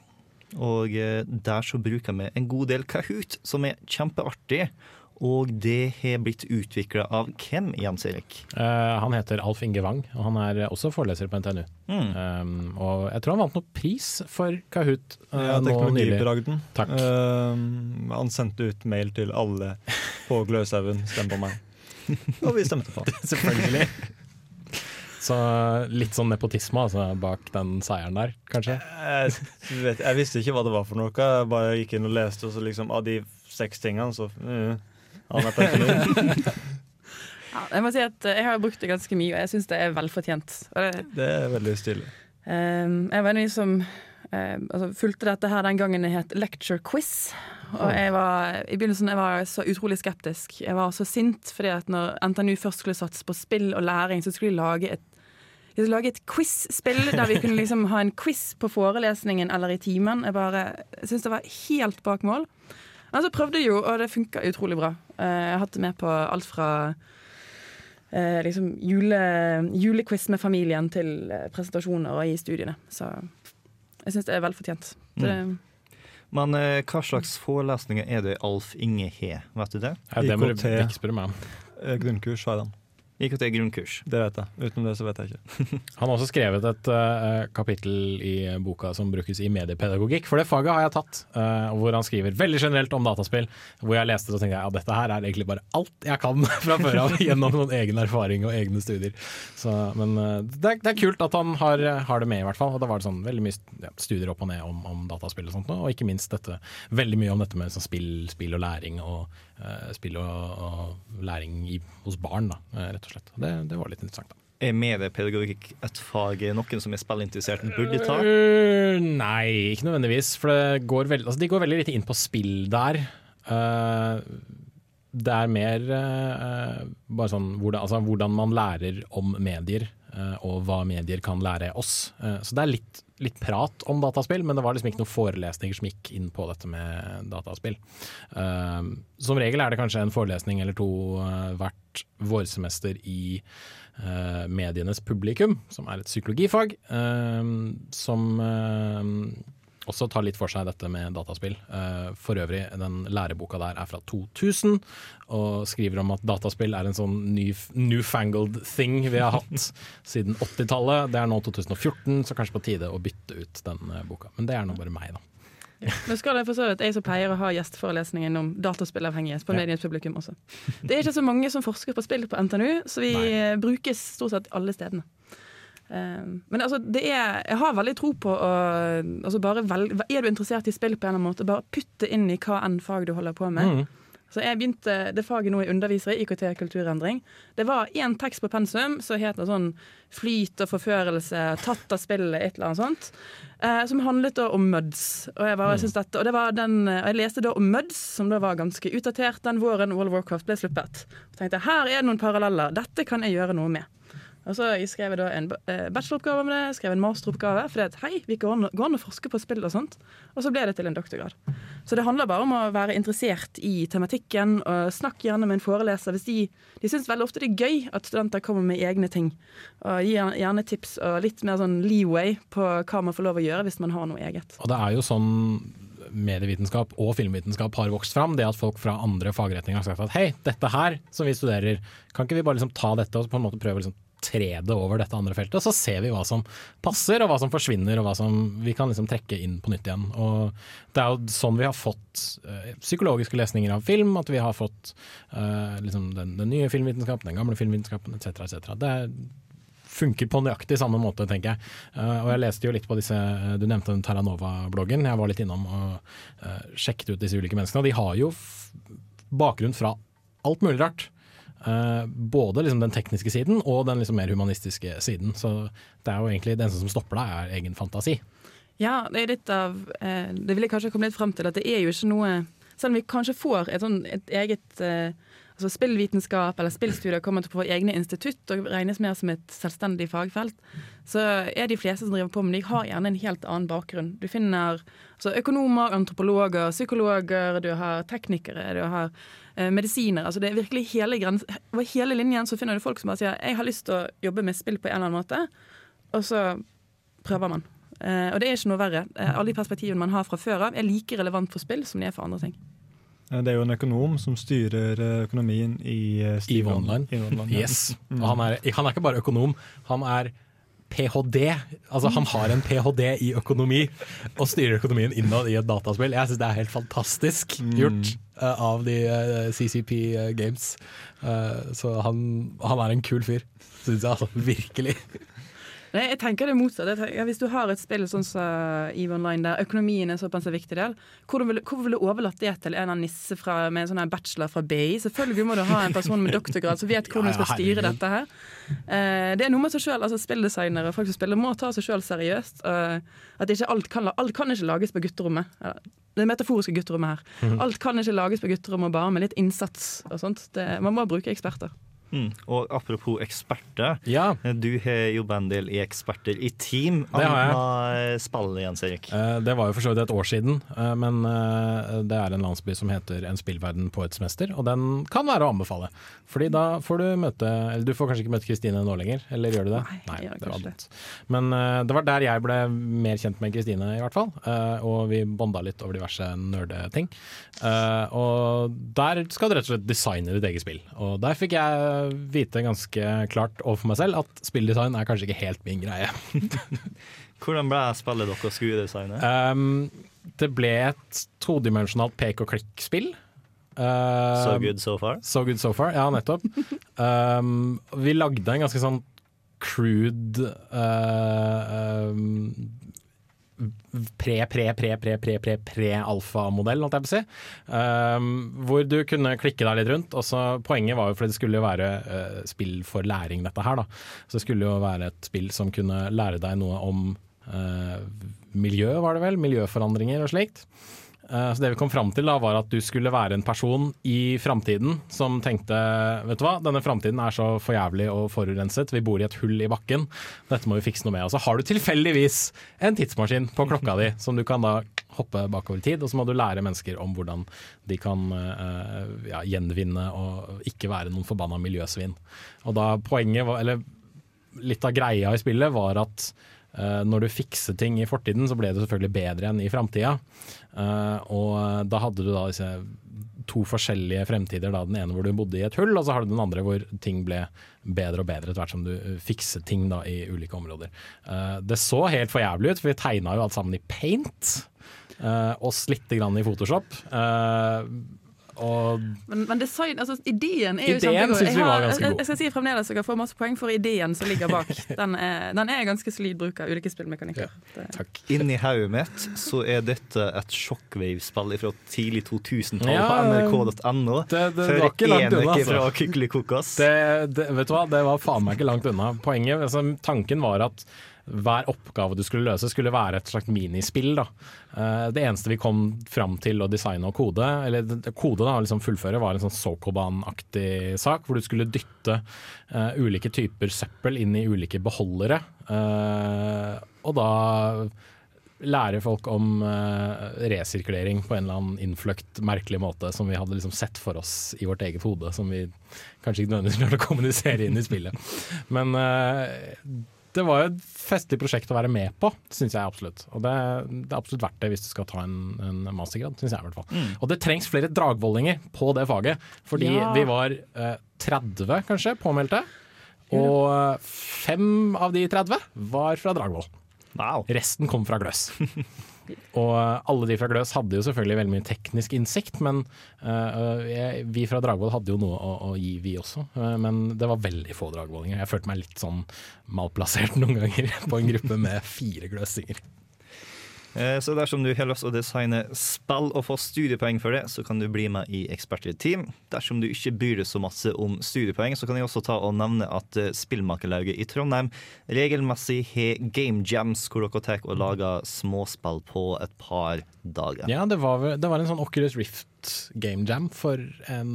Og eh, der så bruker vi en god del Kahoot, som er kjempeartig. Og det har blitt utvikla av hvem, Jans Erik? Uh, han heter Alf Inge Wang, og han er også foreleser på NTNU. Mm. Um, og jeg tror han vant noe pris for Kahoot uh, Ja, nå nylig. Takk. Uh, han sendte ut mail til alle på Gløshaugen. Stem på meg. Og vi stemte på. [LAUGHS] Selvfølgelig. Så litt sånn nepotisme altså, bak den seieren der, kanskje. Jeg, vet, jeg visste ikke hva det var for noe. Jeg bare gikk inn og leste, og så liksom av de seks tingene, så uh, Han er [LAUGHS] Ja, jeg må si at eh, jeg har brukt det ganske mye, og jeg syns det er velfortjent. Det, Det er veldig stilig. Ehm, jeg var en av de som eh, altså, fulgte dette her den gangen det het Lecture Quiz. Og jeg var, I begynnelsen jeg var jeg så utrolig skeptisk. Jeg var så sint fordi at når NTNU først skulle satse på spill og læring, så skulle de lage et vi skulle lage et quiz-spill der vi kunne liksom ha en quiz på forelesningen eller i timen. Jeg bare jeg syns det var helt bak mål. Men så prøvde jeg jo, og det funka utrolig bra. Eh, Jeg har hatt det med på alt fra eh, liksom jule, julequiz med familien til eh, presentasjoner og i studiene. Så jeg syns det er velfortjent. Mm. Men eh, hva slags forelesninger er det Alf Inge har, vet du det? Ja, det må du ikke spørre meg om. Eh, Grunnkurs har han. IKT grunnkurs. Det vet jeg. Utenom det så vet jeg ikke. [LAUGHS] Han har også skrevet et uh, kapittel i boka som brukes i mediepedagogikk, for det faget har jeg tatt. Uh, hvor han skriver veldig generelt om dataspill. Hvor jeg leste det og tenkte jeg, ja, dette her er egentlig bare alt jeg kan [LAUGHS] fra før av gjennom noen egen erfaring og egne studier. Så, men uh, det, er, det er kult at han har, har det med, i hvert fall. Og da var det sånn veldig mye ja, studier opp og ned om, om dataspill og sånt, og ikke minst dette, veldig mye om dette med sånn spill, spill og læring, og spill og, og læring i, hos barn, da, eh, rett og slett. Det, det var litt interessant. da. Er mediepedagogikk et fag noen som er spillinteressert burde ta? Nei, ikke nødvendigvis. For det går veld, altså de går veldig lite inn på spill der. Eh, det er mer eh, bare sånn hvordan, altså, hvordan man lærer om medier. eh, og hva medier kan lære oss. Eh, så det er litt, litt prat om dataspill, men det var liksom ikke noen forelesninger som gikk inn på dette med dataspill. Som regel er det kanskje en forelesning eller to hvert vårsemester i medienes publikum, som er et psykologifag, som også tar litt for seg dette med dataspill. Eh, for øvrig, den læreboka der er fra 2000, og skriver om at dataspill er en sånn newfangled thing vi har hatt [LAUGHS] siden 80-tallet. Det er nå 2014, så kanskje på tide å bytte ut den eh, boka. Men det er nå bare meg, da. Nå skal jeg forstå at jeg som pleier å ha gjesteforelesningen om dataspillavhengighet på Ja. medienes publikum også. Det er ikke så mange som forsker på spill på NTNU, så vi Nei. brukes stort sett alle stedene. Um, men altså, det er, jeg har veldig tro på å altså velge, Er du interessert i spill på en eller annen måte, bare putt det inn i hva enn fag du holder på med. Mm. Så jeg begynte det faget nå jeg underviser i, IKT kulturendring. Det var én tekst på pensum som het noe sånn flyt og forførelse, tatt av spillet, et eller annet sånt. Eh, som handlet da om MUDs. Og jeg, bare, synes dette, og det var den, og jeg leste da om MUDs, som da var ganske utdatert den våren World of Warcraft ble sluppet. Og tenkte her er det noen paralleller, dette kan jeg gjøre noe med. Og så skrev jeg da en eh, bacheloroppgave om det, skrev en masteroppgave. For det at, hei, vi går an, å forske på spill og sånt. Og så ble det til en doktorgrad. Så det handler bare om å være interessert i tematikken. og Snakk gjerne med en foreleser hvis de, de syns veldig ofte det er gøy at studenter kommer med egne ting. Og Gi gjerne tips og litt mer sånn leeway på hva man får lov å gjøre hvis man har noe eget. Og det er jo sånn medievitenskap og filmvitenskap har vokst fram. Det at folk fra andre fagretninger har sagt at hei, dette her som vi studerer, kan ikke vi bare liksom ta dette og på en måte prøve å liksom tre det over dette andre feltet, så ser vi hva som passer og hva som forsvinner og hva som vi kan liksom trekke inn på nytt igjen. Og Det er jo sånn vi har fått eh, psykologiske lesninger av film, at vi har fått uh, liksom den, den nye filmvitenskapen, den gamle filmvitenskapen etc. etc. Det er funker på nøyaktig samme måte, tenker jeg. Uh, og jeg leste jo litt på disse Du nevnte den Terranova-bloggen. Jeg var litt innom og uh, sjekket ut disse ulike menneskene. Og de har jo bakgrunn fra alt mulig rart. Eh, både liksom den tekniske siden og den liksom mer humanistiske siden. Så det er jo egentlig det eneste som stopper deg, er egen fantasi. Ja, det er litt av eh, Det vil jeg kanskje komme litt frem til, at det er jo ikke noe Selv om vi kanskje får et, sånn, et eget eh, altså spillvitenskap eller spillstudier kommer til å få egne institutt og regnes mer som et selvstendig fagfelt, så er de fleste som driver på med de har gjerne en helt annen bakgrunn. Du finner altså, økonomer, antropologer, psykologer, du har teknikere, du har eh, medisiner. Altså, det er virkelig hele grens Over hele linjen så finner du folk som bare sier jeg har lyst til å jobbe med spill på en eller annen måte, og så prøver man. Eh, og det er ikke noe verre. Eh, alle de perspektivene man har fra før av, er like relevant for spill som de er for andre ting. Eh, Det er jo en økonom som styrer eh, økonomien i eh, EVE Steve Online. Online, ja. Yes. Mm. Han er, han er ikke bare økonom, han er ph.d. Altså Han har en ph.d. i økonomi og styrer økonomien innad i et dataspill. Jeg syns det er helt fantastisk gjort uh, av de uh, CCP Games. Uh, så han, han er en kul fyr, syns jeg altså. Virkelig. Nei, jeg tenker det motsatt. Jeg hvis du har et spill sånn som EVE Online, der økonomien er såpass en viktig del, hvorfor vil, hvorfor vil du overlatt det til en av nisse fra, med en sånn bachelor fra BI? Selvfølgelig må du ha en person med doktorgrad som vet hvordan du skal styre dette her. Eh, det er noe med seg sjøl, altså spilldesignere og folk som spiller, må ta seg sjøl seriøst. at ikke alt, kan, alt kan ikke lages på gutterommet. Det metaforiske gutterommet her. Mhm. Alt kan ikke lages på gutterommet bare med litt innsats og sånt. Det, man må bruke eksperter. Mm. Og apropos eksperter, du har jo en del i Eksperter i team. Det har jeg. Jens Erik. Eh, Det var jo for så vidt et år siden, eh, men eh, det er en landsby som heter En spillverden på et semester, og den kan være å anbefale. Fordi da får du møte Eller du får kanskje ikke møte Kristine nå lenger, eller gjør du det? Nei, Nei det var dumt. Men det var der jeg ble mer kjent med Kristine, i hvert fall. eh, Og vi bonda litt over diverse nerdeting. Eh, Og der skal du rett og slett designe ditt eget spill. Og der fikk jeg vite ganske klart overfor meg selv at spilldesign er kanskje ikke helt min greie. [LAUGHS] Hvordan ble spillet dere skuedesignet? designe? Um, det ble et todimensjonalt pek og klikk-spill. Uh, So good so far? So good so far, ja nettopp. um, [LAUGHS] vi lagde en ganske sånn crude uh, um, pre-pre-pre-pre-pre-pre-alfamodell, holdt jeg på å si. Uh, hvor du kunne klikke deg litt rundt. Og så Poenget var jo fordi det skulle jo være uh, spill for læring, dette her. da. Så det skulle jo være et spill som kunne lære deg noe om uh, miljø, var det vel? Miljøforandringer og slikt. Eh, Så det vi kom fram til da var at du skulle være en person i framtiden som tenkte vet du hva, denne framtiden er så for jævlig og forurenset, vi bor i et hull i bakken, dette må vi fikse noe med. Og så har du tilfeldigvis en tidsmaskin på klokka di som du kan da hoppe bakover i tid, og så må du lære mennesker om hvordan de kan eh, ja, gjenvinne og ikke være noen forbanna miljøsvin. Og da poenget var, eller litt av greia i spillet var at Eh, når du fikser ting i fortiden, så ble det selvfølgelig bedre enn i framtida. Eh, og da hadde du da disse to forskjellige fremtider. Da. Den ene hvor du bodde i et hull, og så har du den andre hvor ting ble bedre og bedre etter hvert som du fikset ting da, i ulike områder. Uh, det så helt for jævlig ut, for vi tegna jo alt sammen i paint. Uh, og litt grann i Photoshop. Eh, og Men, men design, altså ideen er jo Ideen kjempegod. Jeg, har- jeg, jeg skal si fremdeles at jeg får masse poeng for ideen som ligger bak. [LAUGHS] Den er, den er ganske solid bruk av ulike spillmekanikker. Det- Inni hodet mitt så er dette et shockwave-spill fra tidlig 2000-tall Ja, på nrk.no. det- var ikke langt unna, altså. fra. Det, det, vet du hva, det var faen meg ikke langt unna. Poenget, altså, Tanken var at hver oppgave du skulle løse, skulle være et slags minispill. Da. Eh, Det eneste vi kom fram til å designe og kode, eller kode da, liksom fullføre, var en sånn Sokoban-aktig sak, hvor du skulle dytte eh, ulike typer søppel inn i ulike beholdere. eh, og da lære folk om resirkulering på en eller annen innfløkt, merkelig måte som vi hadde liksom sett for oss i vårt eget hode, som vi kanskje ikke nødvendigvis klarte å kommunisere inn i spillet. Men det var jo et festlig prosjekt å være med på, syns jeg absolutt. Og det, det er absolutt verdt det hvis du skal ta en, en mastergrad, syns jeg i hvert fall. Mm. Og det trengs flere dragvollinger på det faget, fordi Ja. vi var eh, 30 kanskje påmeldte. Og eh, fem av de 30 var fra Dragvoll. Resten kom fra Gløs. [LAUGHS] Og eh, alle de fra Gløs hadde jo selvfølgelig veldig mye teknisk innsikt, men eh, jeg, vi fra Dragvoll hadde jo noe å, å gi, vi også. Eh, men det var veldig få dragvollinger. Jeg følte meg litt sånn malplassert [LAUGHS] noen ganger på en gruppe med fire gløsinger. Eh, Så dersom du har lyst å designe spill og få studiepoeng for det, så kan du bli med i ekspertteam. Dersom du ikke bryr deg så masse om studiepoeng, så kan jeg også ta og nevne at eh, Spillmakerlauget i Trondheim regelmessig har game jams, hvor dere tar og lager småspill på et par dager. Ja, det var, det var en sånn Oculus Rift game jam for en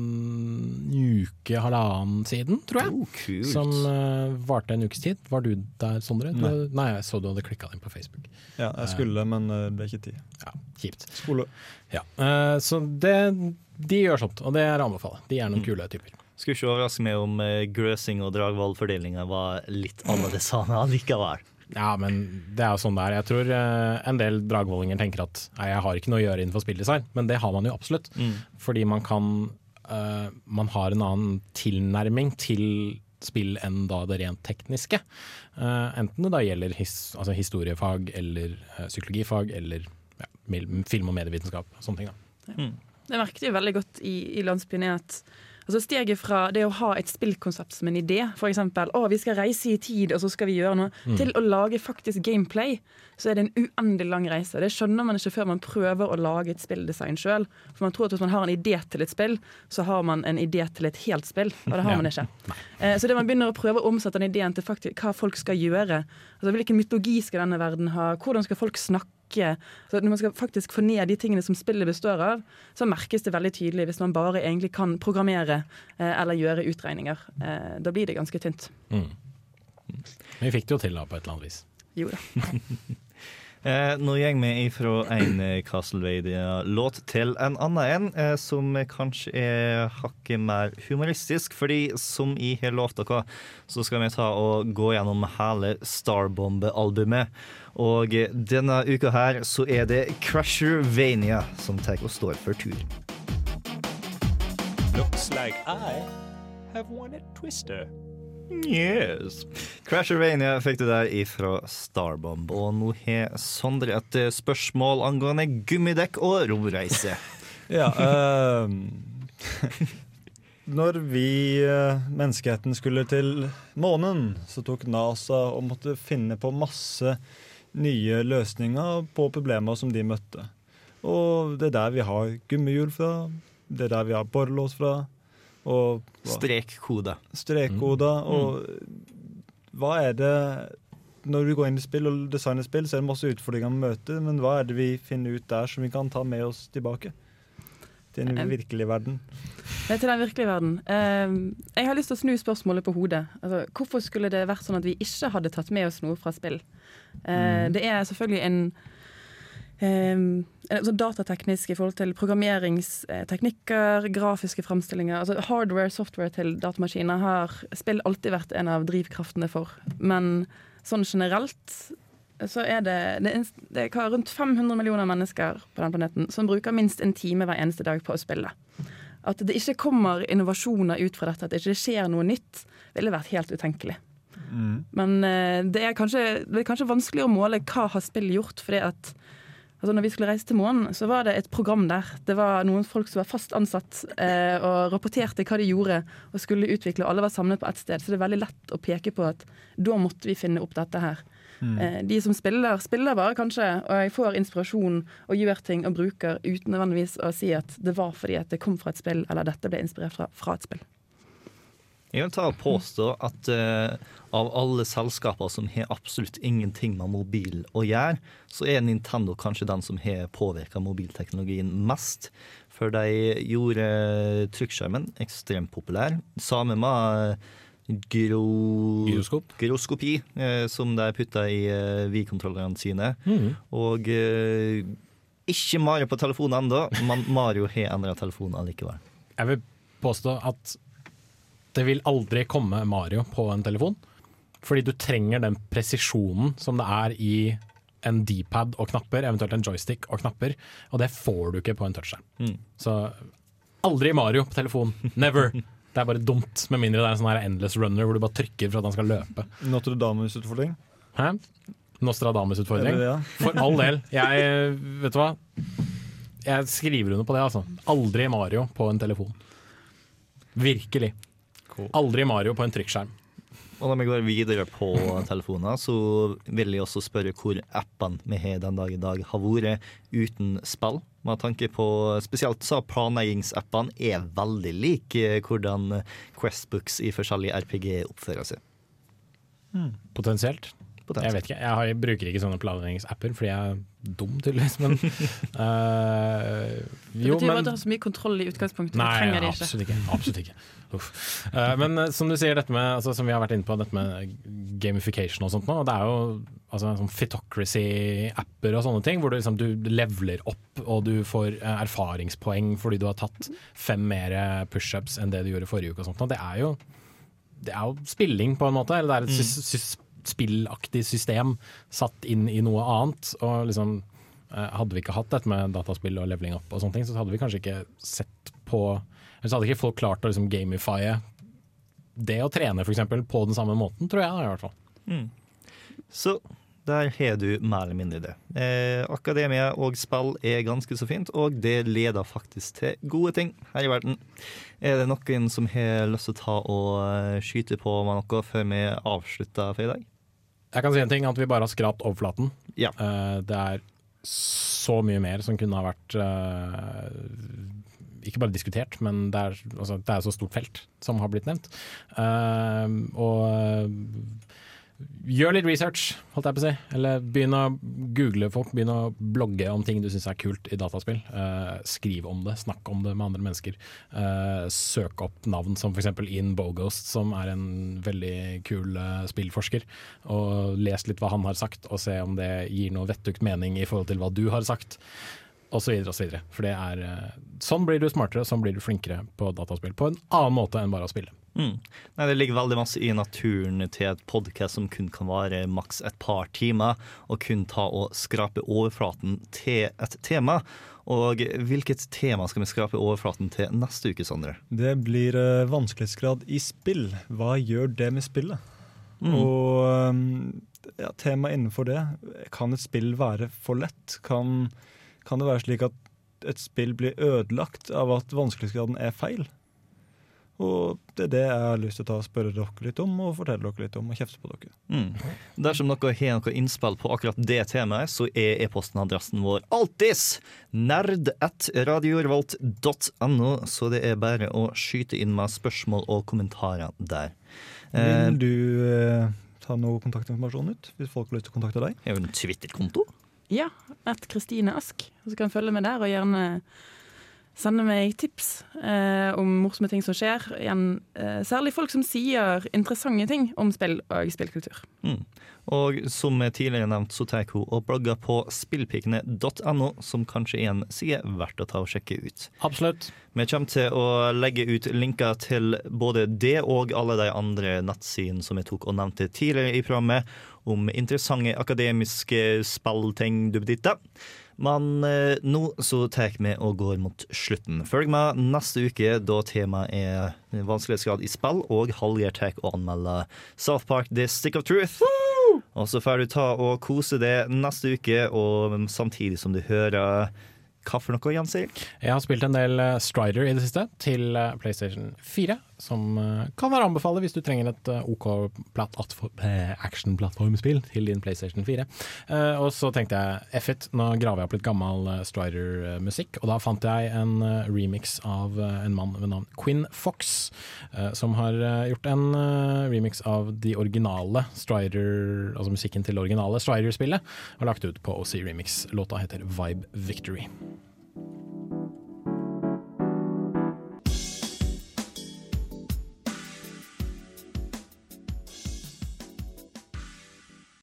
uke, halvannen siden, tror jeg. Oh, kult. Som uh, varte en ukes tid. Var du der, Sondre? Nei. Du- Nei, jeg så du hadde klikka inn på Facebook. Ja, jeg skulle, men eh, det ble ikke tid. Ja, kjipt. Skole. Ja, Uh, så det, de gjør sånt, og det er å anbefale. De er noen Mm. kule typer. Skulle ikke overraske meg om grøsing og dragvollfordelinga var litt annerledes likevel. Ja, men det er jo sånn det er. Jeg tror eh, en del dragvollinger tenker at nei, jeg har ikke noe å gjøre innenfor spilldesign, men det har man jo absolutt. Mm. Fordi man kan uh, Man har en annen tilnærming til spill enn da det rent tekniske. Uh, enten det da gjelder his, altså historiefag eller uh, psykologifag eller ja, film- og medievitenskap. Sånne ting. da. Det merket vi veldig godt i, i landsbyen at altså steget fra det å ha et spillkonsept som en idé, f.eks. å vi skal reise i tid og så skal vi gjøre noe, Mm. til å lage faktisk gameplay, så er det en uendelig lang reise. Det skjønner man ikke før man prøver å lage et spilldesign sjøl. For man tror at hvis man har en idé til et spill, så har man en idé til et helt spill, og det har Ja. man ikke. Eh, Så det man begynner å prøve å omsette den ideen til faktisk, hva folk skal gjøre. Altså Hvilken mytologi skal denne verden ha? Hvordan skal folk snakke? Så når man skal faktisk få ned de tingene som spillet består av, så merkes det veldig tydelig hvis man bare egentlig kan programmere eh, eller gjøre utregninger. Eh, da blir det ganske tynt. Mm. Men vi fikk det jo til da, på et eller annet vis. Jo da. [LAUGHS] Eh, nå går vi fra en eh, Castlevania-låt til en annen en, eh, som kanskje er hakket mer humoristisk. Fordi som jeg har lovt dere, så skal vi ta og gå gjennom hele Starbombe-albumet. Og eh, denne uka her så er det Crashervania som tar og står for tur. Looks like I have won a twister. Yes. Crashervania fikk du der ifra Starbomb. Og nå har Sondre et eh, spørsmål angående gummidekk og romreise. [LAUGHS] Ja, uh, Når vi, eh, menneskeheten, skulle til månen, så tok NASA og måtte finne på masse nye løsninger på problemer som de møtte. Og det er der vi har gummihjul fra, det er der vi har borrelås fra. Og hva- Strekkode. Strekkoder. Og hva er det når vi går inn i spill og designer spill, så er det masse utfordringer vi møter, men hva er det vi finner ut der som vi kan ta med oss tilbake? Til den virkelige verden. Det er til den virkelige verden. Jeg har lyst til å snu spørsmålet på hodet. Altså, hvorfor skulle det vært sånn at vi ikke hadde tatt med oss noe fra spill? Eh, Mm. Det er selvfølgelig en altså datateknisk i forhold til programmeringsteknikker, grafiske framstillinger. Altså hardware, software til datamaskiner har spill alltid vært en av drivkraftene for. Men sånn generelt så er det, det, det er rundt 500 millioner mennesker på den planeten som bruker minst en time hver eneste dag på å spille. At det ikke kommer innovasjoner ut fra dette, at det ikke skjer noe nytt, ville vært helt utenkelig. Men eh, det er, kanskje, det er kanskje vanskelig å måle hva har spill gjort. fordi at altså når vi skulle reise til månen, så var det et program der. Det var noen folk som var fast ansatt eh, og rapporterte hva de gjorde og skulle utvikle. Alle var samlet på ett sted, så det er veldig lett å peke på at da måtte vi finne opp dette her. Mm. Eh, de som spiller, spiller bare kanskje, og jeg får inspirasjon og gjør ting og bruker uten nødvendigvis å si at det var fordi at det kom fra et spill, eller dette ble inspirert fra, fra et spill. Jeg vil ta og påstå at uh, av alle selskaper som har absolutt ingenting med mobil å gjøre, så er Nintendo kanskje den som har påvirka mobilteknologien mest. For de gjorde trykkskjermen ekstremt populær. Samme med eh, Gyroskop. gyroskopi, uh, som de putta i uh, Wii-kontrollerne sine. Mm. Og eh, ikke Mario på telefonen ennå, men Mario har endra telefonen allikevel. Jeg vil påstå at det vil aldri komme Mario på en telefon. Fordi du trenger den presisjonen som det er i en D-pad og knapper, eventuelt en joystick og knapper, og det får du ikke på en touchskjerm. Mm. Så aldri Mario på telefon. Never. [LAUGHS] Det er bare dumt, med mindre det er en sånn her endless runner hvor du bare trykker for at han skal løpe. Notre Damus-utfordring. Hæ? Nostradamus-utfordring? Ja. For all del. Jeg, vet du hva? Jeg skriver under på det, altså. Aldri Mario på en telefon. Virkelig. Aldri Mario på en trykkskjerm. Og når vi går videre på telefoner, så vil jeg også spørre hvor appene vi har den dag i dag har vært uten spill. Med tanke på Spesielt så planleggingsappene er veldig like hvordan Questbooks i forskjellige RPG oppfører seg. Potensielt. Jeg vet ikke, jeg, har, jeg bruker ikke sånne planleggingsapper fordi jeg er dum, tydeligvis. Men [LAUGHS] eh, Det betyr men at du har så mye kontroll i utgangspunktet. Nei, du trenger det ikke. absolutt ikke. Absolutt ikke. Uff. Eh, men eh, som du sier, dette med, altså, som vi har vært inne på, dette med gamification og sånt nå, det er jo altså, sånn Fitocracy-apper og sånne ting, hvor du, liksom, du leveler opp og du får uh, erfaringspoeng fordi du har tatt fem mer pushups enn det du gjorde forrige uke og sånt. Og det er jo det er jo spilling, på en måte. Eller det er et Mm. Spillaktig system satt inn i noe annet. Og liksom eh, Hadde vi ikke hatt dette med dataspill og leveling up, og sånne ting, så hadde vi kanskje ikke sett på så hadde ikke folk klart å liksom gamifye det å trene, for eksempel, på den samme måten, tror jeg i hvert fall. Mm. Så der har du mer eller mindre det. Eh, akademia og spill er ganske så fint, og det leder faktisk til gode ting her i verden. Er det noen som har lyst til å ta og skyte på med noe før vi avslutter for i dag? Jeg kan si en ting, at vi bare har skrapt overflaten. Ja. Uh, det er så mye mer som kunne ha vært uh, ikke bare diskutert, men det er, altså, det er så stort felt som har blitt nevnt. Uh, og gjør litt research, holdt jeg på å si. Eller begynn å google folk, begynn å blogge om ting du syns er kult i dataspill. Uh, skriv om det, snakk om det med andre mennesker. Uh, søk opp navn som f.eks. Ian Bogost, som er en veldig kul uh, spillforsker. Og les litt hva han har sagt, og se om det gir noe vettugt mening i forhold til hva du har sagt. Og så videre og så videre. For det er Sånn blir du smartere, sånn blir du flinkere på dataspill. På en annen måte enn bare å spille. Mm. Nei, det ligger veldig masse i naturen til et podkast som kun kan vare maks et par timer, og kun ta og skrape overflaten til et tema. Og hvilket tema skal vi skrape overflaten til neste uke, Sondre? Det blir uh, vanskelighetsgrad i spill. Hva gjør det med spillet? Mm. Og um, ja, temaet innenfor det Kan et spill være for lett? Kan, kan det være slik at et spill blir ødelagt av at vanskelighetsgraden er feil? Og det er det jeg har lyst til å ta og spørre dere litt om, og fortelle dere litt om, og kjefte på dere. Mm. Dersom dere har noe innspill på akkurat det temaet, så er e-postenadressen vår alltids nerd1radiorevolt.no, så det er bare å skyte inn med spørsmål og kommentarer der. Eh, Vil du eh, ta noe kontaktinformasjon ut, hvis folk har lyst til å kontakte deg. Jeg har jo en Twitter-konto. Ja, at Kristine Ask. Så kan følge med der, og gjerne sende meg tips eh, om morsomme ting som skjer. Igjen, eh, særlig folk som sier interessante ting om spill og spillkultur. Mm. Og som tidligere nevnt, så tar hun og blogger på spillpikene.no, som kanskje er en side verdt å ta og sjekke ut. Absolutt. Vi kommer til å legge ut linker til både det og alle de andre nettsidene som jeg tok og nevnte tidligere i programmet, om interessante akademiske spillting duppeditta. Men eh, nå så tar vi og går mot slutten. Følg med neste uke, da temaet er vanskelighetsgrad i spill, og Hallgeir tar og anmelder South Park The Stick of Truth. Og så får du ta og kose det neste uke, og samtidig som du hører hva for noe, Jens Erik? Jeg har spilt en del eh, Strider i det siste, til eh, PlayStation 4. Som eh, kan være å anbefale hvis du trenger et eh, OK eh, action-plattformspill til din PlayStation 4. Eh, og så tenkte jeg F it, nå graver jeg opp litt gammel Strider-musikk. Og da fant jeg en remix av en mann ved navn Quinn Fox, som har gjort en remix av de originale Strider, altså musikken til det originale Strider-spillet, og lagt ut på OC Remix. Låta heter Vibe Victory.